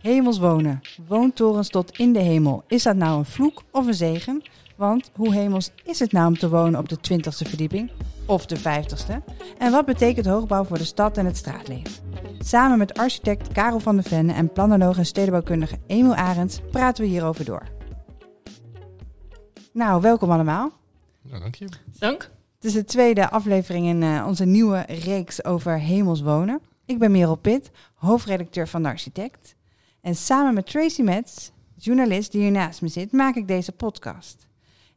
Hemels wonen, woontorens tot in de hemel. Is dat nou een vloek of een zegen? Want hoe hemels is het nou om te wonen op de 20ste verdieping? Of de 50ste? En wat betekent hoogbouw voor de stad en het straatleven? Samen met architect Karel van der Venne en planoloog en stedenbouwkundige Emiel Arends praten we hierover door. Nou, welkom allemaal. Nou, dank je. Dank. Het is de tweede aflevering in uh, onze nieuwe reeks over hemels wonen. Ik ben Merel Pitt, hoofdredacteur van de Architect. En samen met Tracy Metz, journalist die hier naast me zit, maak ik deze podcast.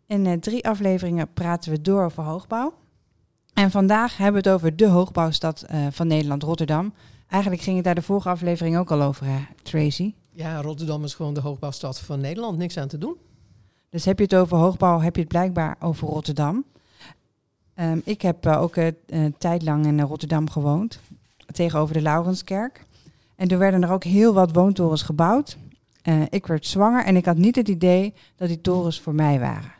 In uh, drie afleveringen praten we door over hoogbouw. En vandaag hebben we het over de hoogbouwstad uh, van Nederland, Rotterdam. Eigenlijk ging het daar de vorige aflevering ook al over, hè, Tracy. Ja, Rotterdam is gewoon de hoogbouwstad van Nederland. Niks aan te doen. Dus heb je het over hoogbouw, heb je het blijkbaar over Rotterdam. Um, ik heb uh, ook een uh, tijd lang in Rotterdam gewoond, tegenover de Laurenskerk. En er werden er ook heel wat woontorens gebouwd. Uh, ik werd zwanger en ik had niet het idee dat die torens voor mij waren.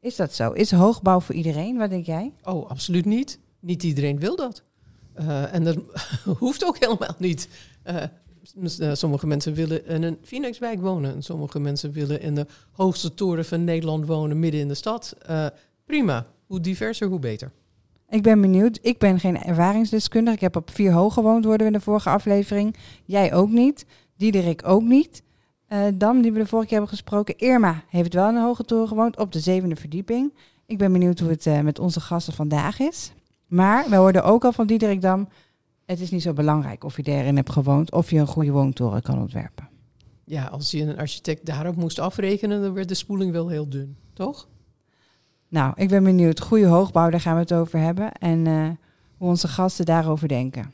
Is dat zo? Is hoogbouw voor iedereen? Wat denk jij? Oh, absoluut niet. Niet iedereen wil dat. Uh, en dat hoeft ook helemaal niet. Uh, sommige mensen willen in een Phoenixwijk wonen. En sommige mensen willen in de hoogste toren van Nederland wonen, midden in de stad. prima. Hoe diverser, hoe beter. Ik ben benieuwd. Ik ben geen ervaringsdeskundige. Ik heb op vier hoog gewoond, worden we in de vorige aflevering. Jij ook niet. Diederik ook niet. Uh, Dam, die we de vorige keer hebben gesproken. Irma heeft wel in een hoge toren gewoond, op de zevende verdieping. Ik ben benieuwd hoe het uh, met onze gasten vandaag is. Maar we hoorden ook al van Diederik Dam... het is niet zo belangrijk of je erin hebt gewoond... of je een goede woontoren kan ontwerpen. Ja, als je een architect daarop moest afrekenen... dan werd de spoeling wel heel dun, toch? Nou, ik ben benieuwd. Goede hoogbouw, daar gaan we het over hebben. En uh, hoe onze gasten daarover denken.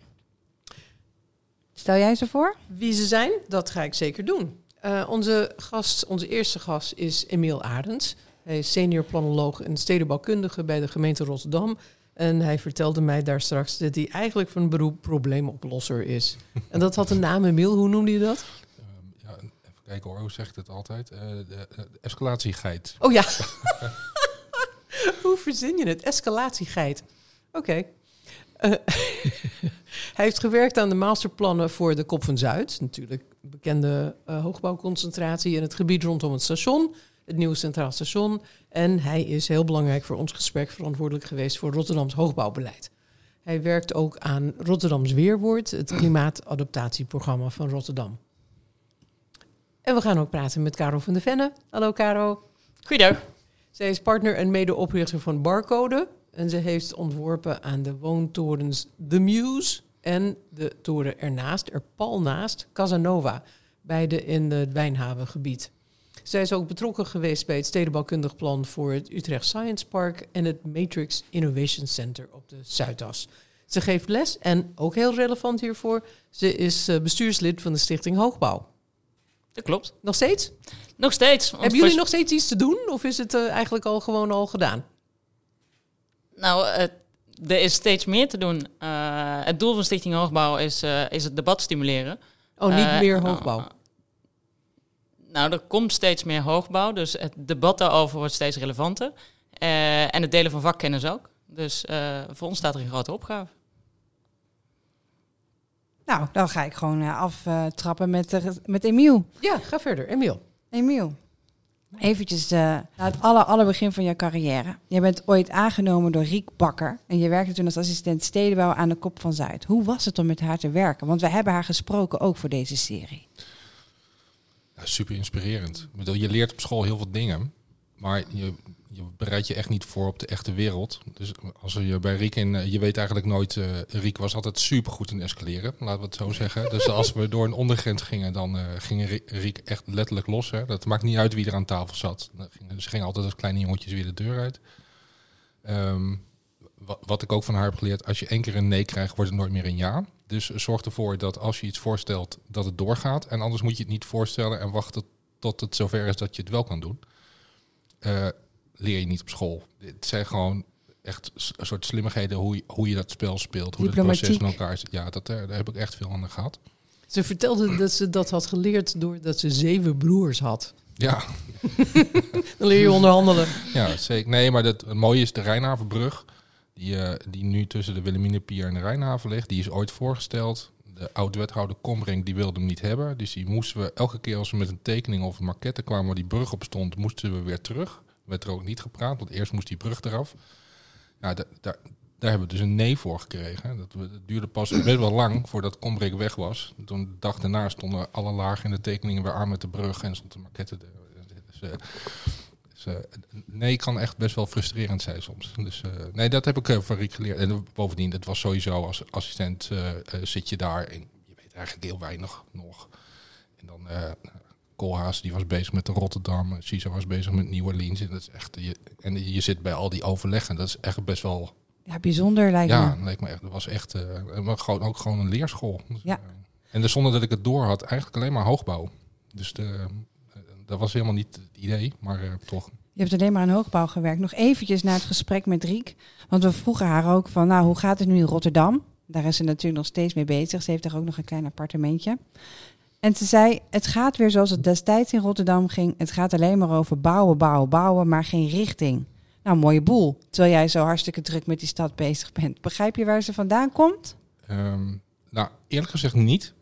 Stel jij ze voor? Wie ze zijn, dat ga ik zeker doen. Uh, onze, gast, onze eerste gast is Emiel Arends. Hij is senior planoloog en stedenbouwkundige bij de gemeente Rotterdam. En hij vertelde mij daar straks dat hij eigenlijk van beroep probleemoplosser is. en dat had een naam, Emiel. Hoe noemde je dat? Uh, ja, even kijken hoor, hoe zegt het altijd? Uh, de, de escalatiegeit. Oh ja. Hoe verzin je het? Escalatiegeit. Oké. Okay. Uh, hij heeft gewerkt aan de masterplannen voor de Kop van Zuid. Natuurlijk bekende uh, hoogbouwconcentratie in het gebied rondom het station. Het nieuwe Centraal Station. En hij is heel belangrijk voor ons gesprek verantwoordelijk geweest voor Rotterdams hoogbouwbeleid. Hij werkt ook aan Rotterdams Weerwoord, het klimaatadaptatieprogramma van Rotterdam. En we gaan ook praten met Caro van de Venne. Hallo Caro. Goeiedag. Zij is partner en medeoprichter van Barcode. En ze heeft ontworpen aan de woontorens The Muse en de toren ernaast, er pal naast, Casanova. Beide in het Wijnhavengebied. Zij is ook betrokken geweest bij het stedenbouwkundig plan voor het Utrecht Science Park en het Matrix Innovation Center op de Zuidas. Ze geeft les en, ook heel relevant hiervoor, ze is bestuurslid van de Stichting Hoogbouw. Dat klopt. Nog steeds? Nog steeds. Hebben jullie nog steeds iets te doen of is het uh, eigenlijk al gewoon al gedaan? Nou, uh, er is steeds meer te doen. Uh, het doel van Stichting Hoogbouw is, is het debat stimuleren. Oh, niet meer hoogbouw? nou, er komt steeds meer hoogbouw, dus het debat daarover wordt steeds relevanter. en het delen van vakkennis ook. Dus voor ons staat er een grote opgave. Nou, dan ga ik gewoon uh, aftrappen met, uh, met Emiel. Ja, ga verder. Emiel. Emiel. Eventjes uh, naar het aller, aller begin van je carrière. Je bent ooit aangenomen door Riek Bakker. En je werkte toen als assistent stedenbouw aan de Kop van Zuid. Hoe was het om met haar te werken? Want we hebben haar gesproken ook voor deze serie. Ja, super inspirerend. Je leert op school heel veel dingen. Maar je, je bereidt je echt niet voor op de echte wereld. Dus als je bij Riek in, je weet eigenlijk nooit, uh, Riek was altijd super goed in escaleren, laten we het zo zeggen. Dus als we door een ondergrens gingen, dan uh, ging Riek echt letterlijk los. Hè. Dat maakt niet uit wie er aan tafel zat. Ze gingen altijd als kleine jongetjes weer de deur uit. Um, wat, ik ook van haar heb geleerd, als je één keer een nee krijgt, wordt het nooit meer een ja. Dus zorg ervoor dat als je iets voorstelt, dat het doorgaat. En anders moet je het niet voorstellen en wachten tot het zover is dat je het wel kan doen. Leer je niet op school. Het zijn gewoon echt een soort slimmigheden hoe je, hoe je dat spel speelt, hoe het proces in elkaar zit. Ja, dat, daar heb ik echt veel aan gehad. Ze vertelde dat ze dat had geleerd doordat ze zeven broers had. Ja. Dan leer je onderhandelen. Ja, zeker. Nee, maar dat, het mooie is de Rijnhavenbrug, die, uh, die nu tussen de Wilhelminapier en de Rijnhaven ligt. Die is ooit voorgesteld. de oud-wethouder Kombrink die wilde hem niet hebben. Dus die moesten we elke keer als we met een tekening of een maquette kwamen waar die brug op stond, moesten we weer terug. Werd er ook niet gepraat, want eerst moest die brug eraf. Ja, da- da- daar hebben we dus een nee voor gekregen. Dat, we- dat duurde pas best wel lang voordat Kombrink weg was. Toen de dag daarna stonden alle lagen in de tekeningen weer aan met de brug en stond de maquette eh, dus, eh, nee kan echt best wel frustrerend zijn soms. Dus eh, nee, dat heb ik van Riek geleerd. En bovendien, het was sowieso als assistent zit je daar en je weet eigenlijk heel weinig nog. En dan Koolhaas, die was bezig met de Rotterdam. Cisa was bezig met Nieuwe Orleans. En, dat is echt, je, en je zit bij al die overleggen. Dat is echt best wel... Ja, bijzonder lijkt Ja, me. leek me echt. Dat was echt maar gewoon, ook gewoon een leerschool. Dus, Ja. eh, en dus zonder dat ik het door had, eigenlijk alleen maar hoogbouw. Dus de, eh, dat was helemaal niet het idee, maar toch. Je hebt alleen maar aan hoogbouw gewerkt. Nog eventjes naar het gesprek met Riek. Want we vroegen haar ook van, nou, hoe gaat het nu in Rotterdam? Daar is ze natuurlijk nog steeds mee bezig. Ze heeft daar ook nog een klein appartementje. En ze zei, het gaat weer zoals het destijds in Rotterdam ging. Het gaat alleen maar over bouwen, bouwen, bouwen, maar geen richting. Nou, mooie boel. Terwijl jij zo hartstikke druk met die stad bezig bent. Begrijp je waar ze vandaan komt? Ehm, nou, eerlijk gezegd niet.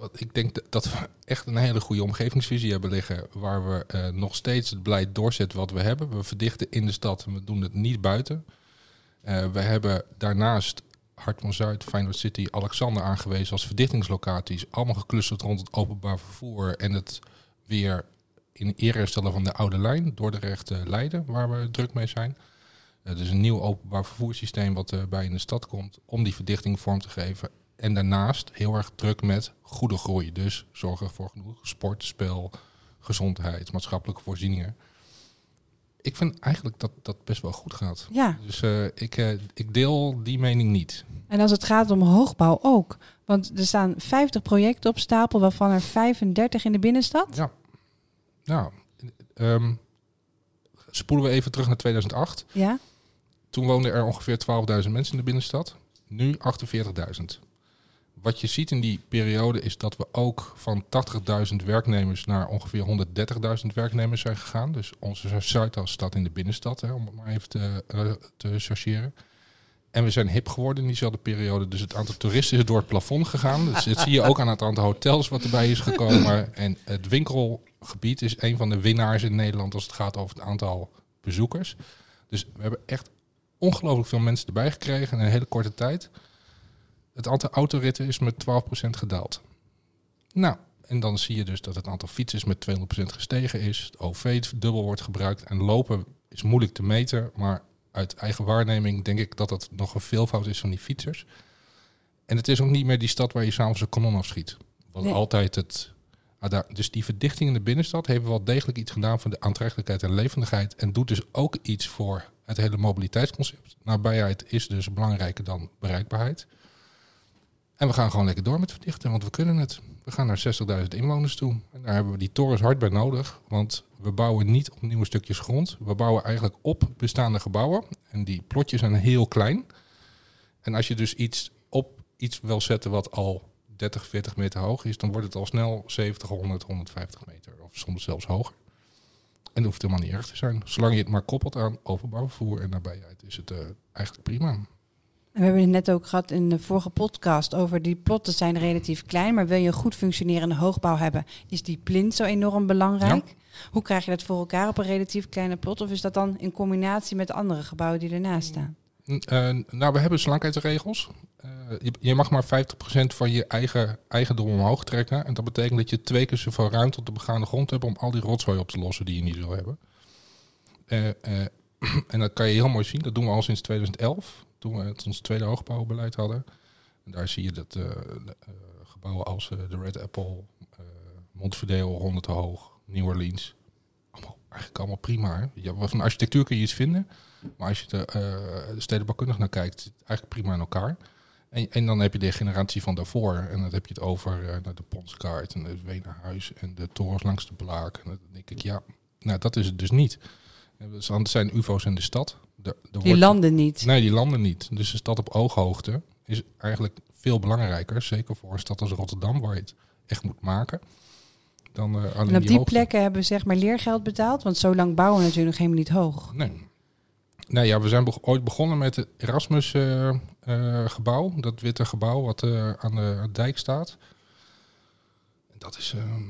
Want ik denk dat- we echt een hele goede omgevingsvisie hebben liggen. Waar we eh, nog steeds het beleid doorzetten wat we hebben. We verdichten in de stad en we doen het niet buiten. Eh, we hebben daarnaast Hartman Zuid, Feyenoord City, Alexander aangewezen als verdichtingslocaties. Allemaal geclusterd rond het openbaar vervoer en het weer in ere stellen van de oude lijn. Dordrecht eh Leiden, waar we druk mee zijn. Het is een nieuw openbaar vervoerssysteem wat eh, bij in de stad komt om die verdichting vorm te geven. En daarnaast heel erg druk met goede groei. Dus zorgen voor genoeg sport, spel, gezondheid, maatschappelijke voorzieningen. Ik vind eigenlijk dat dat best wel goed gaat. Ja, Dus eh, ik, eh, ik deel die mening niet. en als het gaat om hoogbouw ook. Want er staan 50 projecten op stapel, waarvan er 35 in de binnenstad. Ja. Nou, ehm, spoelen we even terug naar 2008. Ja, Toen woonden er ongeveer 12.000 mensen in de binnenstad. Nu 48.000. Wat je ziet in die periode is dat we ook van 80.000 werknemers naar ongeveer 130.000 werknemers zijn gegaan. Dus onze Zuidas staat in de binnenstad, hè, om het maar even te, eh, te chargeren. En we zijn hip geworden in diezelfde periode. Dus het aantal toeristen is door het plafond gegaan. Dus dat zie je ook aan het aantal hotels wat erbij is gekomen. En het winkelgebied is een van de winnaars in Nederland als het gaat over het aantal bezoekers. Dus we hebben echt ongelooflijk veel mensen erbij gekregen in een hele korte tijd. Het aantal autoritten is met 12% gedaald. Nou, en dan zie je dus dat het aantal fietsers met 200% gestegen is. Het OV dubbel wordt gebruikt. En lopen is moeilijk te meten, maar uit eigen waarneming denk ik dat dat nog een veelvoud is van die fietsers. En het is ook niet meer die stad waar je s'avonds een kanon afschiet. Wat Nee. altijd het... ah, Dus die verdichting in de binnenstad heeft wel degelijk iets gedaan voor de aantrekkelijkheid en levendigheid. En doet dus ook iets voor het hele mobiliteitsconcept. Nabijheid is dus belangrijker dan bereikbaarheid. En we gaan gewoon lekker door met verdichten, want we kunnen het. We gaan naar 60.000 inwoners toe. En daar hebben we die torens hard bij nodig. Want we bouwen niet op nieuwe stukjes grond. We bouwen eigenlijk op bestaande gebouwen. En die plotjes zijn heel klein. En als je dus iets op iets wil zetten wat al 30, 40 meter hoog is, dan wordt het al snel 70, 100, 150 meter. Of soms zelfs hoger. En dat hoeft helemaal niet erg te zijn. Zolang je het maar koppelt aan openbaar vervoer en nabijheid, is het eh, eigenlijk prima. We hebben het net ook gehad in de vorige podcast over die plotten zijn relatief klein. Maar wil je een goed functionerende hoogbouw hebben, is die plint zo enorm belangrijk. Hoe krijg je dat voor elkaar op een relatief kleine plot? Of is dat dan in combinatie met de andere gebouwen die ernaast staan? Eh, nou, we hebben slankheidsregels. Eh, je, je mag maar 50% van je eigen eigendom omhoog trekken. En dat betekent dat je twee keer zoveel ruimte op de begaande grond hebt om al die rotzooi op te lossen die je niet wil hebben. Eh, en dat kan je heel mooi zien. Dat doen we al sinds 2011, toen we het ons tweede hoogbouwbeleid hadden. En daar zie je dat eh, de, eh, gebouwen als eh, de Red Apple, Montevideo, 100 te hoog, New Orleans. Eigenlijk allemaal prima. Ja, van architectuur kun je iets vinden. Maar als je er eh, stedenbouwkundig naar kijkt, zit het eigenlijk prima in elkaar. En, en dan heb je de generatie van daarvoor. En dan heb je het over eh, de Ponskaart en het Wenerhuis en de torens langs de Blaak. En dan denk ik, ja, nou dat is het dus niet. Dan zijn UFO's in de stad. De, Die landen niet. Nee, die landen niet. Dus een stad op ooghoogte is eigenlijk veel belangrijker. Zeker voor een stad als Rotterdam, waar je het echt moet maken. Dan alleen En op die plekken hebben we zeg maar leergeld betaald. Want zo lang bouwen we natuurlijk nog helemaal niet hoog. Nee. Nee, ja, we zijn ooit begonnen met het Erasmus eh, eh. Dat witte gebouw wat aan de dijk staat. Dat is ehm,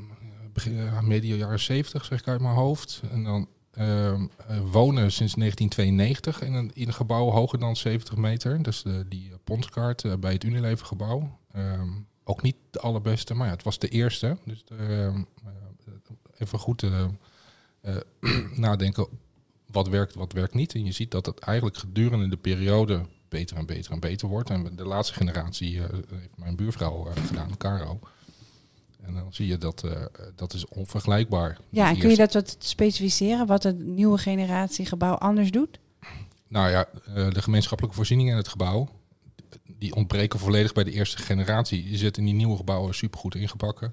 begin, medio jaren 70, zeg ik uit mijn hoofd. En dan wonen sinds 1992 in een, gebouw hoger dan 70 meter. Dus de, die ponskaart eh, bij het Unilever gebouw. Ehm, ook niet de allerbeste, maar ja, het was de eerste. Dus ehm, eh, even goed eh, eh, nadenken wat werkt, wat werkt niet. En je ziet dat het eigenlijk gedurende de periode beter en beter en beter wordt. En de laatste generatie eh, heeft mijn buurvrouw eh, gedaan, Caro. En dan zie je dat eh, dat is onvergelijkbaar. Ja, en kun je dat wat specificeren, wat het nieuwe generatie gebouw anders doet? Nou ja, eh, de gemeenschappelijke voorzieningen in het gebouw, die ontbreken volledig bij de eerste generatie. Je zit in die nieuwe gebouwen supergoed ingebakken.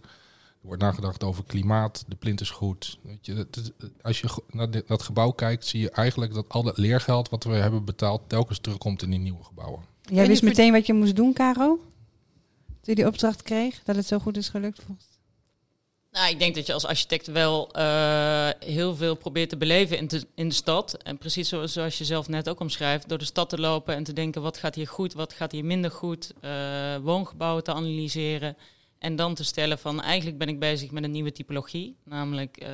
Er wordt nagedacht over klimaat, de plint is goed. Weet je, is- als je naar dit- dat gebouw kijkt, zie je eigenlijk dat al dat leergeld wat we hebben betaald telkens terugkomt in die nieuwe gebouwen. Jij wist meteen wat je moest doen, Caro? Je die opdracht kreeg, dat het zo goed is gelukt volgens Nou, ik denk dat je als architect wel eh, heel veel probeert te beleven in de, in de stad. En precies zoals, zoals je zelf net ook omschrijft, door de stad te lopen en te denken wat gaat hier goed, wat gaat hier minder goed. eh, woongebouwen te analyseren en dan te stellen van eigenlijk ben ik bezig met een nieuwe typologie. Namelijk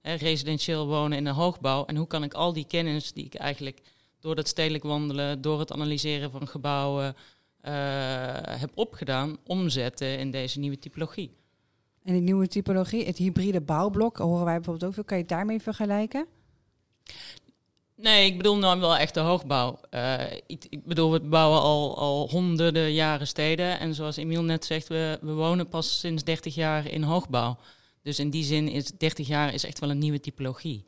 hè, residentieel wonen in een hoogbouw. En hoe kan ik al die kennis die ik eigenlijk door dat stedelijk wandelen, door het analyseren van gebouwen heb opgedaan, omzetten in deze nieuwe typologie. En die nieuwe typologie, het hybride bouwblok, horen wij bijvoorbeeld ook veel. Kan je het daarmee vergelijken? Nee, ik bedoel nou wel echt de hoogbouw. Eh, ik, ik bedoel, we bouwen al, al honderden jaren steden. En zoals Emiel net zegt, we, we wonen pas sinds 30 jaar in hoogbouw. Dus in die zin is 30 jaar is echt wel een nieuwe typologie.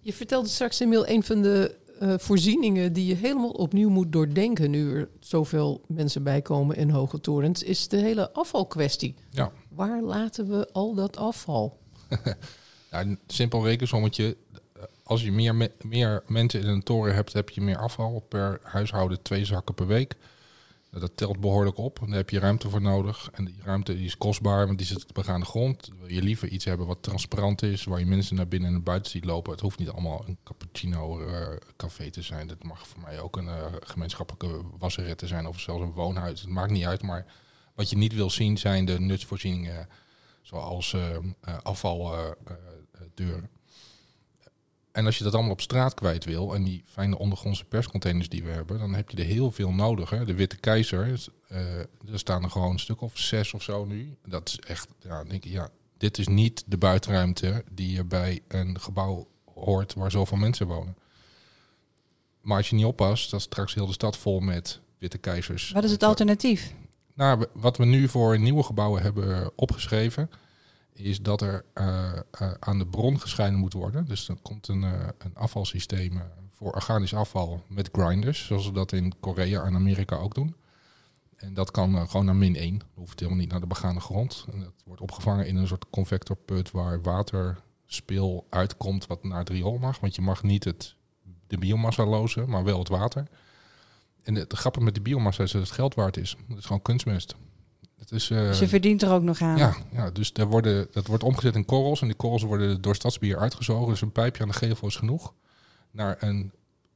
Je vertelde straks, Emiel, een van de eh, voorzieningen die je helemaal opnieuw moet doordenken nu er zoveel mensen bijkomen in hoge torens, is de hele afvalkwestie. Ja. Waar laten we al dat afval? Ja, een simpel rekensommetje. Als je meer, me- meer mensen in een toren hebt, heb je meer afval. Per huishouden twee zakken per week. Nou, Dat telt behoorlijk op. Daar heb je ruimte voor nodig. En die ruimte die is kostbaar, want die zit op de begaande grond. Wil je liever iets hebben wat transparant is, waar je mensen naar binnen en naar buiten ziet lopen. Het hoeft niet allemaal een cappuccino eh, café te zijn. Dat mag voor mij ook een eh, gemeenschappelijke wasseret te zijn of zelfs een woonhuis. Het maakt niet uit, maar wat je niet wil zien zijn de nutsvoorzieningen zoals eh, eh, afvaldeuren. En als je dat allemaal op straat kwijt wil en die fijne ondergrondse perscontainers die we hebben, dan heb je er heel veel nodig. Hè? De Witte Keizer, is, eh, er staan er gewoon een stuk of zes of zo nu. Dat is echt, ja, denk ik, ja, dit is niet de buitenruimte die je bij een gebouw hoort waar zoveel mensen wonen. Maar als je niet oppast, dan is straks heel de stad vol met Witte Keizers. Wat is het alternatief? Nou, wat we nu voor nieuwe gebouwen hebben opgeschreven, is dat er eh, eh, aan de bron gescheiden moet worden. Dus dan komt een, eh, een afvalsysteem voor organisch afval met grinders, zoals we dat in Korea en Amerika ook doen. En dat kan gewoon naar min 1. Dat hoeft helemaal niet naar de begane grond. En dat wordt opgevangen in een soort convectorput waar waterspil uitkomt wat naar het mag. Want je mag niet het, de biomassa lozen, maar wel het water. En het grappige met de biomassa is dat het geld waard is. Het is gewoon kunstmest. Is, eh, Dus verdient er ook nog aan. ja, ja, dus daar worden, dat wordt omgezet in korrels. En die korrels worden door stadsbeheer uitgezogen. Dus een pijpje aan de gevel is genoeg. Naar een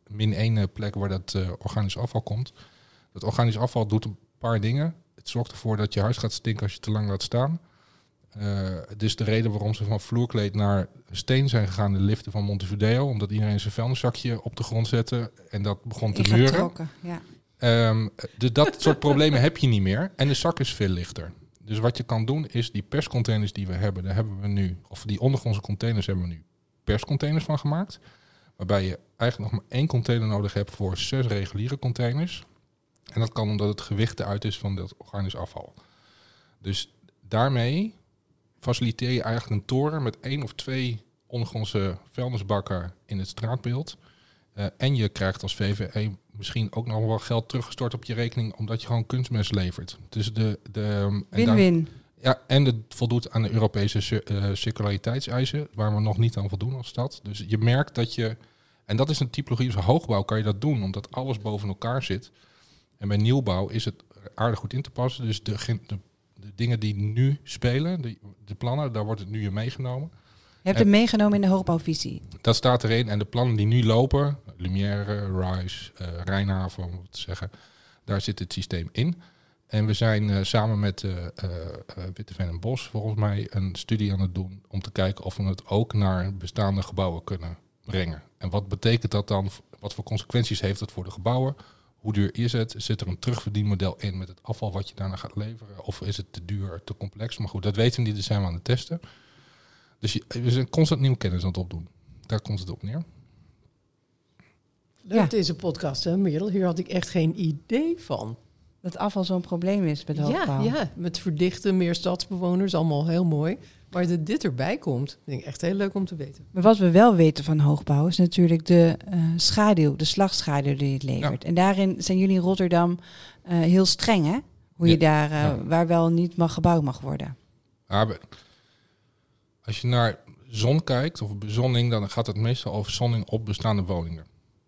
min 1 plek waar dat eh, organisch afval komt. Dat organisch afval doet een paar dingen. Het zorgt ervoor dat je huis gaat stinken als je te lang laat staan. Eh het is de reden waarom ze van vloerkleed naar steen zijn gegaan, de liften van Montevideo. Omdat iedereen zijn vuilniszakje op de grond zette en dat begon te. Ingetrokken, ja. Dus dat soort problemen heb je niet meer. En de zak is veel lichter. Dus wat je kan doen is die perscontainers die we hebben, daar hebben we nu, of die ondergrondse containers hebben we nu perscontainers van gemaakt. Waarbij je eigenlijk nog maar één container nodig hebt voor zes reguliere containers. En dat kan omdat het gewicht eruit is van dat organisch afval. Dus daarmee faciliteer je eigenlijk een toren met één of twee ondergrondse vuilnisbakken in het straatbeeld. Eh, en je krijgt als VVE misschien ook nog wel geld teruggestort op je rekening, omdat je gewoon kunstmest levert. Dus de, de, en daar- Win-win. ja, en het voldoet aan de Europese eh, circulariteitseisen, waar we nog niet aan voldoen als stad. Dus je merkt dat je, en dat is een typologie, dus hoogbouw kan je dat doen, omdat alles boven elkaar zit. En bij nieuwbouw is het aardig goed in te passen. Dus de, de, de dingen die nu spelen, de, de plannen, daar wordt het nu in meegenomen. Je hebt het meegenomen in de hoogbouwvisie. Dat staat erin. En de plannen die nu lopen, Lumière, Rise, eh Rijnhaven, om het te zeggen, daar zit het systeem in. En we zijn eh, samen met eh eh eh, Witteveen en Bos volgens mij een studie aan het doen om te kijken of we het ook naar bestaande gebouwen kunnen brengen. En wat betekent dat dan? Wat voor consequenties heeft het voor de gebouwen? Hoe duur is het? Zit er een terugverdienmodel in met het afval wat je daarna gaat leveren? Of is het te duur, te complex? Maar goed, dat weten we niet, daar zijn we aan het testen. Dus je, we zijn constant nieuwe kennis aan het opdoen. Daar komt het op neer. Leuk Ja. deze podcast, hè, Merel? Hier had ik echt geen idee van. Dat afval zo'n probleem is bij de Ja, hoogbouw. ja, met verdichten, meer stadsbewoners, allemaal heel mooi. Maar dat dit erbij komt, vind ik echt heel leuk om te weten. Maar wat we wel weten van hoogbouw is natuurlijk de eh, schaduw, de slagschaduw die het levert. En daarin zijn jullie in Rotterdam eh, heel streng, hè? Hoe je Ja. daar, eh, Ja. waar wel niet mag gebouwd mag worden. We- als je naar zon kijkt, of bezonning, dan gaat het meestal over zonning op bestaande woningen.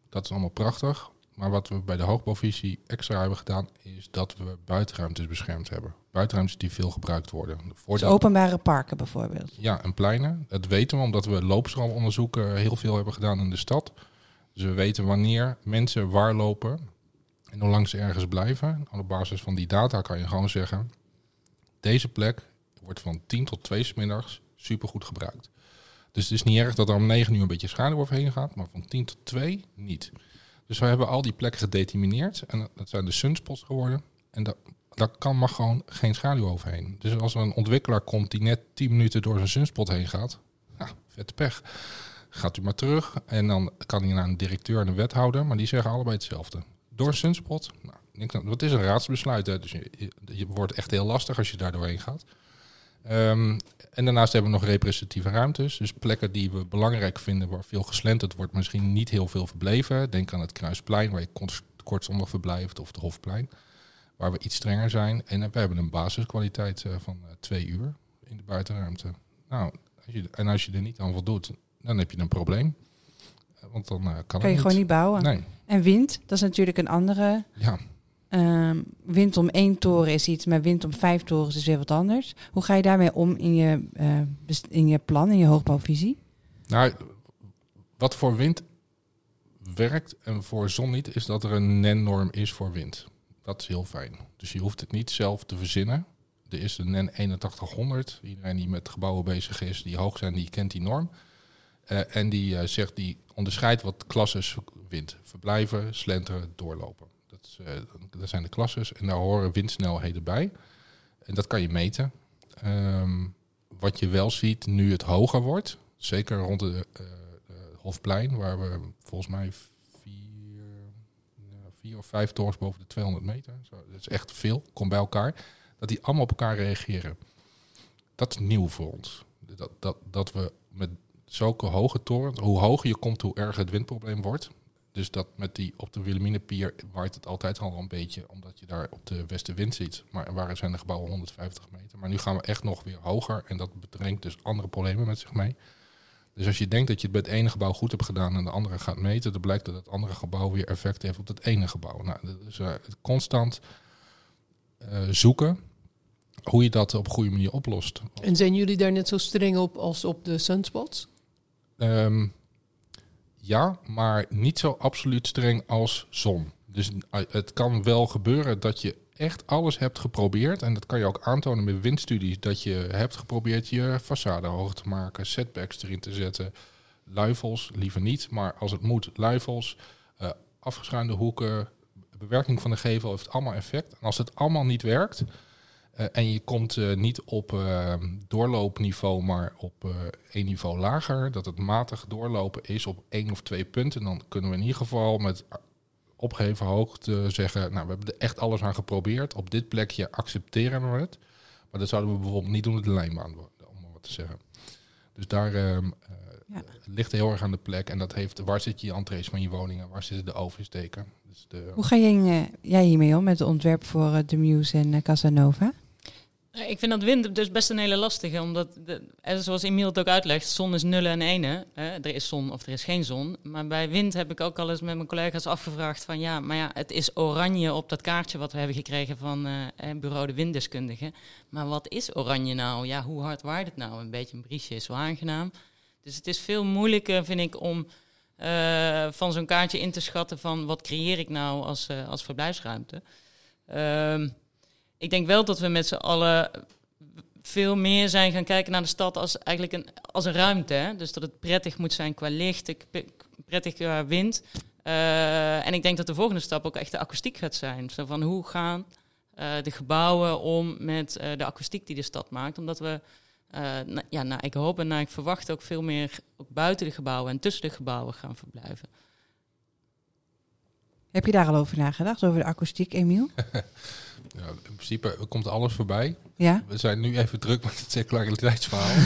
Dat is allemaal prachtig. Maar wat we bij de hoogbouwvisie extra hebben gedaan, is dat we buitenruimtes beschermd hebben. Buitenruimtes die veel gebruikt worden. Dus openbare parken bijvoorbeeld. Ja, en pleinen. Dat weten we omdat we loopstroomonderzoeken heel veel hebben gedaan in de stad. Dus we weten wanneer mensen waar lopen en hoe lang ze ergens blijven. Op basis van die data kan je gewoon zeggen... deze plek wordt van 10 tot 2 's middags supergoed gebruikt. Dus het is niet erg dat er om 9 uur een beetje schaduw overheen gaat... maar van 10 tot 2 niet. Dus we hebben al die plekken gedetermineerd. En dat zijn de sunspots geworden. En daar kan maar gewoon geen schaduw overheen. Dus als er een ontwikkelaar komt die net 10 minuten door zijn sunspot heen gaat, ja, vette pech. Gaat u maar terug en dan kan hij naar een directeur en een wethouder, maar die zeggen allebei hetzelfde. Door sunspot, nou, wat is een raadsbesluit, hè? dus je, je wordt echt heel lastig als je daar doorheen gaat. Ehm, en daarnaast hebben we nog representatieve ruimtes, dus plekken die we belangrijk vinden waar veel geslenterd wordt, misschien niet heel veel verbleven. Denk aan het Kruisplein waar je kort- kortstondig verblijft of het Hofplein waar we iets strenger zijn. En we hebben een basiskwaliteit eh, van eh, twee uur in de buitenruimte. Nou, als je, en als je er niet aan voldoet, dan heb je een probleem. Eh, Want dan kan, je gewoon niet bouwen. Nee, En wind, dat is natuurlijk een andere. ja. Ehm, wind om één toren is iets, maar wind om vijf torens is weer wat anders. Hoe ga je daarmee om in je, eh, in je plan, in je hoogbouwvisie? Nou, wat voor wind werkt en voor zon niet, is dat er een NEN-norm is voor wind. Dat is heel fijn. Dus je hoeft het niet zelf te verzinnen. Er is een NEN 8100. Iedereen die met gebouwen bezig is, die hoog zijn, die kent die norm. Eh, en die eh, zegt, die onderscheidt wat klasses wind. Verblijven, slenteren, doorlopen. Dat, eh, zijn de klasses en daar horen windsnelheden bij. En dat kan je meten. Ehm, wat je wel ziet nu het hoger wordt, zeker rond de eh, eh, Hofplein, waar we volgens mij vier, ja, vier of vijf torens boven de 200 meter, zo, dat is echt veel, komt bij elkaar, dat die allemaal op elkaar reageren. Dat is nieuw voor ons. Dat, dat, dat we met zulke hoge torens, hoe hoger je komt, hoe erger het windprobleem wordt. Dus dat met die op de Wilhelminapier waait het altijd al een beetje, omdat je daar op de westenwind ziet. Maar waar zijn de gebouwen 150 meter? Maar nu gaan we echt nog weer hoger en dat brengt dus andere problemen met zich mee. Dus als je denkt dat je het bij het ene gebouw goed hebt gedaan en de andere gaat meten, dan blijkt dat het andere gebouw weer effect heeft op het ene gebouw. Nou, dat is eh, constant eh, zoeken hoe je dat op een goede manier oplost. En zijn jullie daar net zo streng op als op de sunspots? Ehm, ja, maar niet zo absoluut streng als zon. Dus eh, het kan wel gebeuren dat je echt alles hebt geprobeerd. En dat kan je ook aantonen met windstudies. Dat je hebt geprobeerd je façade hoog te maken, setbacks erin te zetten. Luifels, liever niet. Maar als het moet, luifels, eh, afgeschuinde hoeken, bewerking van de gevel heeft allemaal effect. En als het allemaal niet werkt, eh, en je komt eh, niet op eh, doorloopniveau, maar op eh één niveau lager. Dat het matig doorlopen is op één of twee punten. Dan kunnen we in ieder geval met opgeheven hoogte zeggen... nou, we hebben er echt alles aan geprobeerd. Op dit plekje accepteren we het. Maar dat zouden we bijvoorbeeld niet doen met de lijnbaan, om maar wat te zeggen. Dus daar ehm, eh, Ja. ligt heel erg aan de plek. En dat heeft, waar zit je entrees van je woningen? Waar zitten de oversteken? Dus de, Hoe ga jij, jij hiermee om met het ontwerp voor de Muse en Casanova? Ik vind dat wind dus best een hele lastige, omdat, zoals Emiel het ook uitlegt, zon is nullen en ene. Er is zon of er is geen zon. Maar bij wind heb ik ook al eens met mijn collega's afgevraagd van ja, maar ja, het is oranje op dat kaartje wat we hebben gekregen van eh, bureau de winddeskundige. Maar wat is oranje nou? Ja, hoe hard waait het nou? Een beetje een briesje is wel aangenaam. Dus het is veel moeilijker, vind ik, om eh, van zo'n kaartje in te schatten van wat creëer ik nou als, eh, als verblijfsruimte. Ehm, ik denk wel dat we met z'n allen veel meer zijn gaan kijken naar de stad als eigenlijk een, als een ruimte. Hè? Dus dat het prettig moet zijn qua licht, prettig qua wind. Eh, en ik denk dat de volgende stap ook echt de akoestiek gaat zijn. Zo van hoe gaan eh, de gebouwen om met eh, de akoestiek die de stad maakt. Omdat we, ja, nou, ik hoop en nou, ik verwacht ook veel meer ook buiten de gebouwen en tussen de gebouwen gaan verblijven. Heb je daar al over nagedacht, over de akoestiek, Emiel? Ja, in principe komt alles voorbij. Ja? We zijn nu even druk met het circulariteitsverhaal.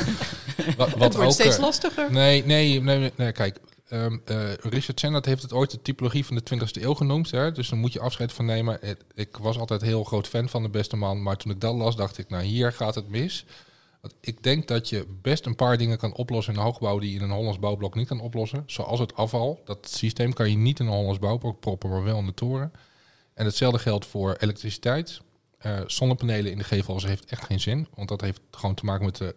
wat, het wat wordt steeds eh, lastiger. Nee, nee, nee, nee, nee, kijk. ehm, eh, Richard Sennett heeft het ooit de typologie van de 20e eeuw genoemd. Hè? Dus daar moet je afscheid van nemen. Het- ik was altijd heel groot fan van de beste man. Maar toen ik dat las, dacht ik, nou hier gaat het mis. Ik denk dat je best een paar dingen kan oplossen in een hoogbouw die je in een Hollands bouwblok niet kan oplossen. Zoals het afval. Dat systeem kan je niet in een Hollands bouwblok proppen, maar wel in de toren. En hetzelfde geldt voor elektriciteit. Eh, zonnepanelen in de gevels heeft echt geen zin. Want dat heeft gewoon te maken met de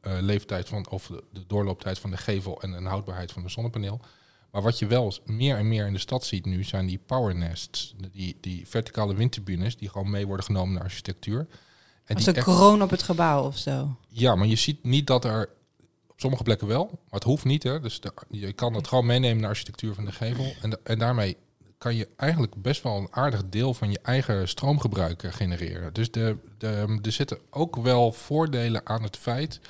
eh, leeftijd van, of de, de doorlooptijd van de gevel en de houdbaarheid van de zonnepaneel. Maar wat je wel meer en meer in de stad ziet nu, zijn die power nests. Die, die verticale windturbines die gewoon mee worden genomen naar architectuur. En Als een echt- kroon op het gebouw of zo. ja, maar je ziet niet dat er op sommige plekken wel, maar het hoeft niet. Hè? Dus de- je kan het gewoon meenemen naar de architectuur van de gevel. En, en daarmee kan je eigenlijk best wel een aardig deel van je eigen stroomgebruik eh, genereren. Dus de, de, er zitten ook wel voordelen aan het feit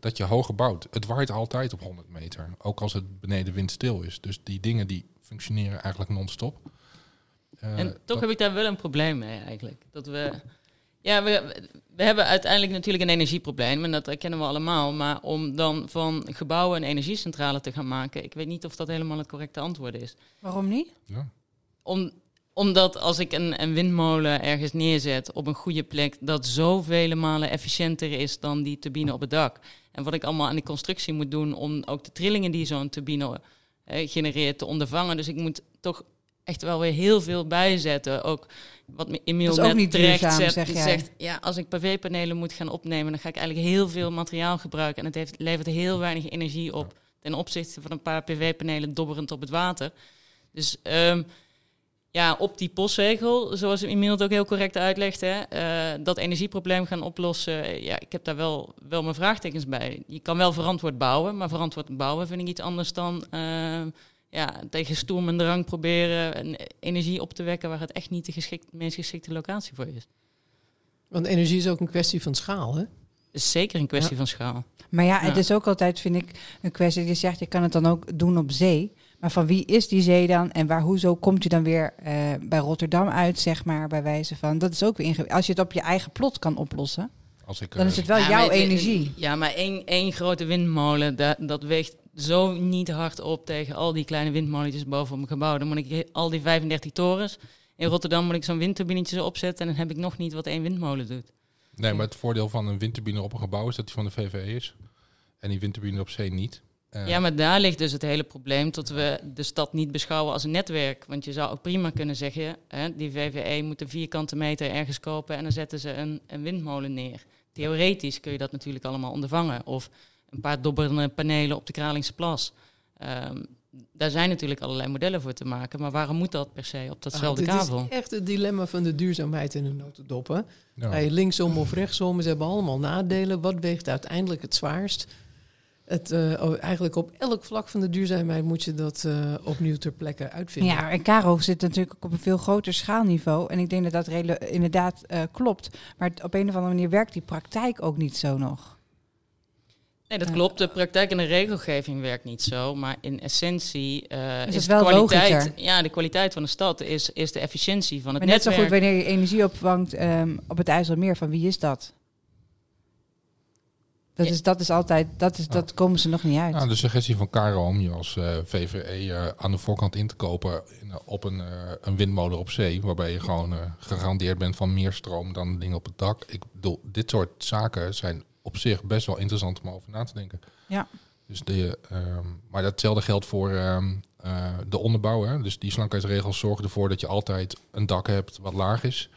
dat je hoger bouwt. Het waait altijd op 100 meter, ook als het beneden windstil is. Dus die dingen die functioneren eigenlijk non-stop. Eh, En toch dat- heb ik daar wel een probleem mee eigenlijk. Dat we, ja, we, we hebben uiteindelijk natuurlijk een energieprobleem en dat herkennen we allemaal. Maar om dan van gebouwen een energiecentrale te gaan maken, ik weet niet of dat helemaal het correcte antwoord is. Waarom niet? ja. Om, omdat als ik een, een windmolen ergens neerzet op een goede plek, dat zoveel malen efficiënter is dan die turbine op het dak. En wat ik allemaal aan die constructie moet doen om ook de trillingen die zo'n turbine eh, genereert te ondervangen. Dus ik moet toch echt wel weer heel veel bijzetten. Ook wat Emiel net niet terecht duurzaam, zegt, zeg zegt, ja, als ik PV-panelen moet gaan opnemen, dan ga ik eigenlijk heel veel materiaal gebruiken. En het heeft, levert heel weinig energie op ten opzichte van een paar PV-panelen dobberend op het water. Dus ehm, ja, op die postzegel, zoals Emiel het ook heel correct uitlegt, hè, eh, dat energieprobleem gaan oplossen. Ja, ik heb daar wel, wel mijn vraagtekens bij. Je kan wel verantwoord bouwen, maar verantwoord bouwen vind ik iets anders dan eh, ja, tegen stoem en drang proberen een energie op te wekken waar het echt niet de geschikt, meest geschikte locatie voor is. Want energie is ook een kwestie van schaal, hè? Is zeker een kwestie Ja. van schaal. Maar ja, het Ja. is ook altijd, vind ik, een kwestie. Je zegt, je kan het dan ook doen op zee. Maar van wie is die zee dan? En waar, hoezo komt u dan weer eh, bij Rotterdam uit, zeg maar, bij wijze van... Dat is ook weer ingewikkeld. Als je het op je eigen plot kan oplossen, Als ik, dan is het wel Ja, jouw energie. Ja, maar één, één grote windmolen, dat, dat weegt zo niet hard op tegen al die kleine windmolentjes boven op mijn gebouw. Dan moet ik al die 35 torens. In Rotterdam moet ik zo'n windturbinetje opzetten en dan heb ik nog niet wat één windmolen doet. Nee, maar het voordeel van een windturbine op een gebouw is dat die van de VVE is. En die windturbine op zee niet. Eh, Ja, maar daar ligt dus het hele probleem dat we de stad niet beschouwen als een netwerk. Want je zou ook prima kunnen zeggen, hè, die VVE moet een vierkante meter ergens kopen en dan zetten ze een, een windmolen neer. Theoretisch kun je dat natuurlijk allemaal ondervangen. Of een paar dobberende panelen op de Kralingse Plas. Ehm, daar zijn natuurlijk allerlei modellen voor te maken. Maar waarom moet dat per se op datzelfde Ah, dit kavel? is echt het dilemma van de duurzaamheid in een notendop. Hè? ja. Je linksom of rechtsom, ze hebben allemaal nadelen. Wat weegt uiteindelijk het zwaarst? Het, eh, eigenlijk op elk vlak van de duurzaamheid moet je dat eh, opnieuw ter plekke uitvinden. Ja, en Caro zit natuurlijk ook op een veel groter schaalniveau. En ik denk dat dat inderdaad eh, klopt. Maar op een of andere manier werkt die praktijk ook niet zo nog. Nee, dat klopt. De praktijk en de regelgeving werkt niet zo. Maar in essentie eh, Is is, het de wel kwaliteit, logischer? ja, de kwaliteit van de stad is, is de efficiëntie van het Maar net zo goed wanneer je energie opvangt ehm, op het IJsselmeer. Van wie is dat? Dat, is, dat is altijd, dat, is, dat komen ze nog niet uit. Nou, de suggestie van Caro om je als eh, VVE eh, aan de voorkant in te kopen in, op een, eh, een windmolen op zee, waarbij je gewoon eh, gegarandeerd bent van meer stroom dan dingen op het dak. Ik bedoel, dit soort zaken zijn op zich best wel interessant om over na te denken. Ja. Dus de, ehm, maar datzelfde geldt voor ehm, eh, de onderbouw. Hè? Dus die slankheidsregels zorgen ervoor dat je altijd een dak hebt wat laag is.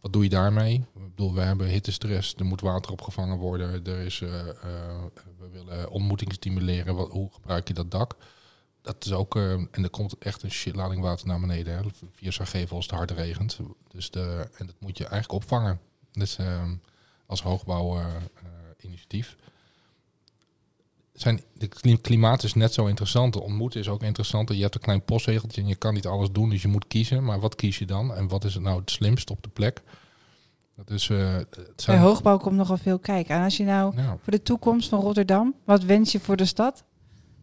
Wat doe je daarmee? Ik bedoel, we hebben hittestress, er moet water opgevangen worden. Er is, eh, eh, we willen ontmoeting stimuleren. Wat, hoe gebruik je dat dak? Dat is ook, eh, en er komt echt een shitlading water naar beneden. Hè, via Sarajevo als het hard regent. Dus de, en dat moet je eigenlijk opvangen. Dus als hoogbouwinitiatief. Zijn, de kli- klimaat is net zo interessant. De ontmoeten is ook interessant. Je hebt een klein postzegeltje en je kan niet alles doen. Dus je moet kiezen. Maar wat kies je dan? En wat is het nou het slimst op de plek? Dat is, het Bij zijn, hoogbouw komt nogal veel kijken. En als je nou ja. voor de toekomst van Rotterdam, wat wens je voor de stad?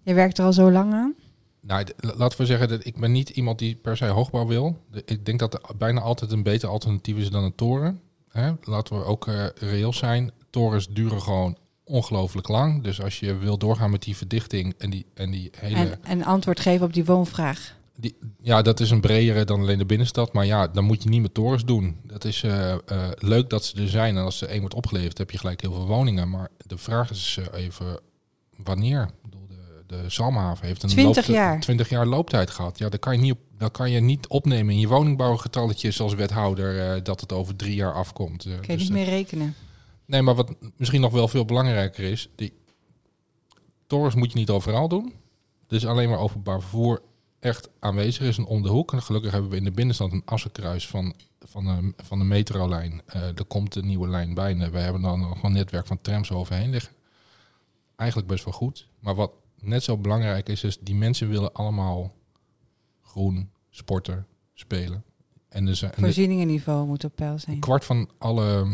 Je werkt er al zo lang aan. Nou, laten we zeggen dat ik ben niet iemand die per se hoogbouw wil. Ik denk dat er bijna altijd een beter alternatief is dan een toren. Hè? Laten we ook eh, reëel zijn. Torens duren gewoon ongelooflijk lang. Dus als je wil doorgaan met die verdichting en die, en die hele... En, en antwoord geven op die woonvraag. Die, ja, dat is een bredere dan alleen de binnenstad. Maar ja, dan moet je niet met torens doen. Dat is eh, eh, leuk dat ze er zijn. En als er één wordt opgeleverd, heb je gelijk heel veel woningen. Maar de vraag is eh, even wanneer. Ik bedoel, de, de Zalmhaven heeft een 20 looptijd- jaar. 20 jaar looptijd gehad. Ja, dan kan je niet, op, kan je niet opnemen in je woningbouwgetalletjes als wethouder dat het over drie jaar afkomt. Kun je dus niet meer rekenen. Nee, maar wat misschien nog wel veel belangrijker is, die torens moet je niet overal doen. Dus alleen maar openbaar vervoer echt aanwezig is en om de hoek. En gelukkig hebben we in de binnenstad een assenkruis van, van, de, van de metrolijn. Eh er komt een nieuwe lijn bij. En we hebben dan nog een netwerk van trams overheen liggen. Eigenlijk best wel goed. Maar wat net zo belangrijk is, is die mensen willen allemaal groen, sporten, spelen. En dus, de- Voorzieningenniveau moet op peil een zijn. kwart van alle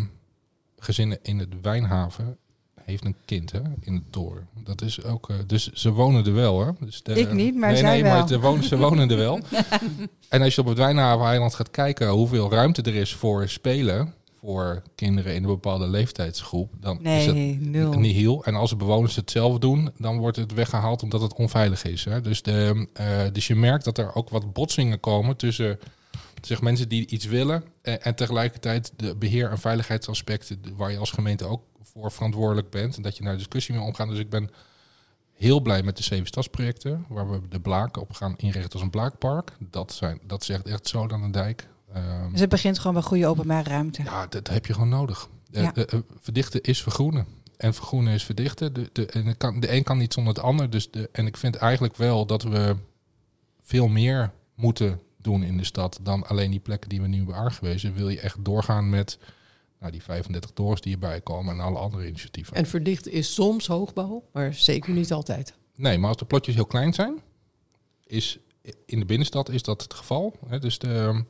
gezinnen in het Wijnhaven heeft een kind hè, in de toren. Dat is ook, eh, dus ze wonen er wel. Hè? Dus de, Ik niet, maar nee, zij nee, wel. Maar ze wonen, ze wonen er wel. en als je op het Wijnhaven-eiland gaat kijken hoeveel ruimte er is voor spelen voor kinderen in een bepaalde leeftijdsgroep, dan is het Nee, nul. nihil. En als de bewoners het zelf doen, dan wordt het weggehaald omdat het onveilig is. Hè? Dus, de, eh, dus je merkt dat er ook wat botsingen komen tussen zeg, mensen die iets willen en, en tegelijkertijd de beheer- en veiligheidsaspecten waar je als gemeente ook voor verantwoordelijk bent en dat je naar discussie mee omgaat. Dus ik ben heel blij met de zeven stadsprojecten waar we de Blaak op gaan inrichten als een Blaakpark. Dat, zijn, dat zegt echt zo aan de dijk. Ehm, Dus het begint gewoon bij goede openbare ruimte. ja, dat heb je gewoon nodig. Eh, Ja. eh, eh, verdichten is vergroenen. En vergroenen is verdichten. De, de, en kan, de een kan niet zonder het ander. Dus de, en ik vind eigenlijk wel dat we veel meer moeten doen in de stad dan alleen die plekken die we nu hebben aangewezen. Wil je echt doorgaan met nou, die 35 torens die erbij komen en alle andere initiatieven. En verdichten is soms hoogbouw, maar zeker niet altijd. Nee, maar als de plotjes heel klein zijn, is in de binnenstad is dat het geval. Hè? Dus de, ehm,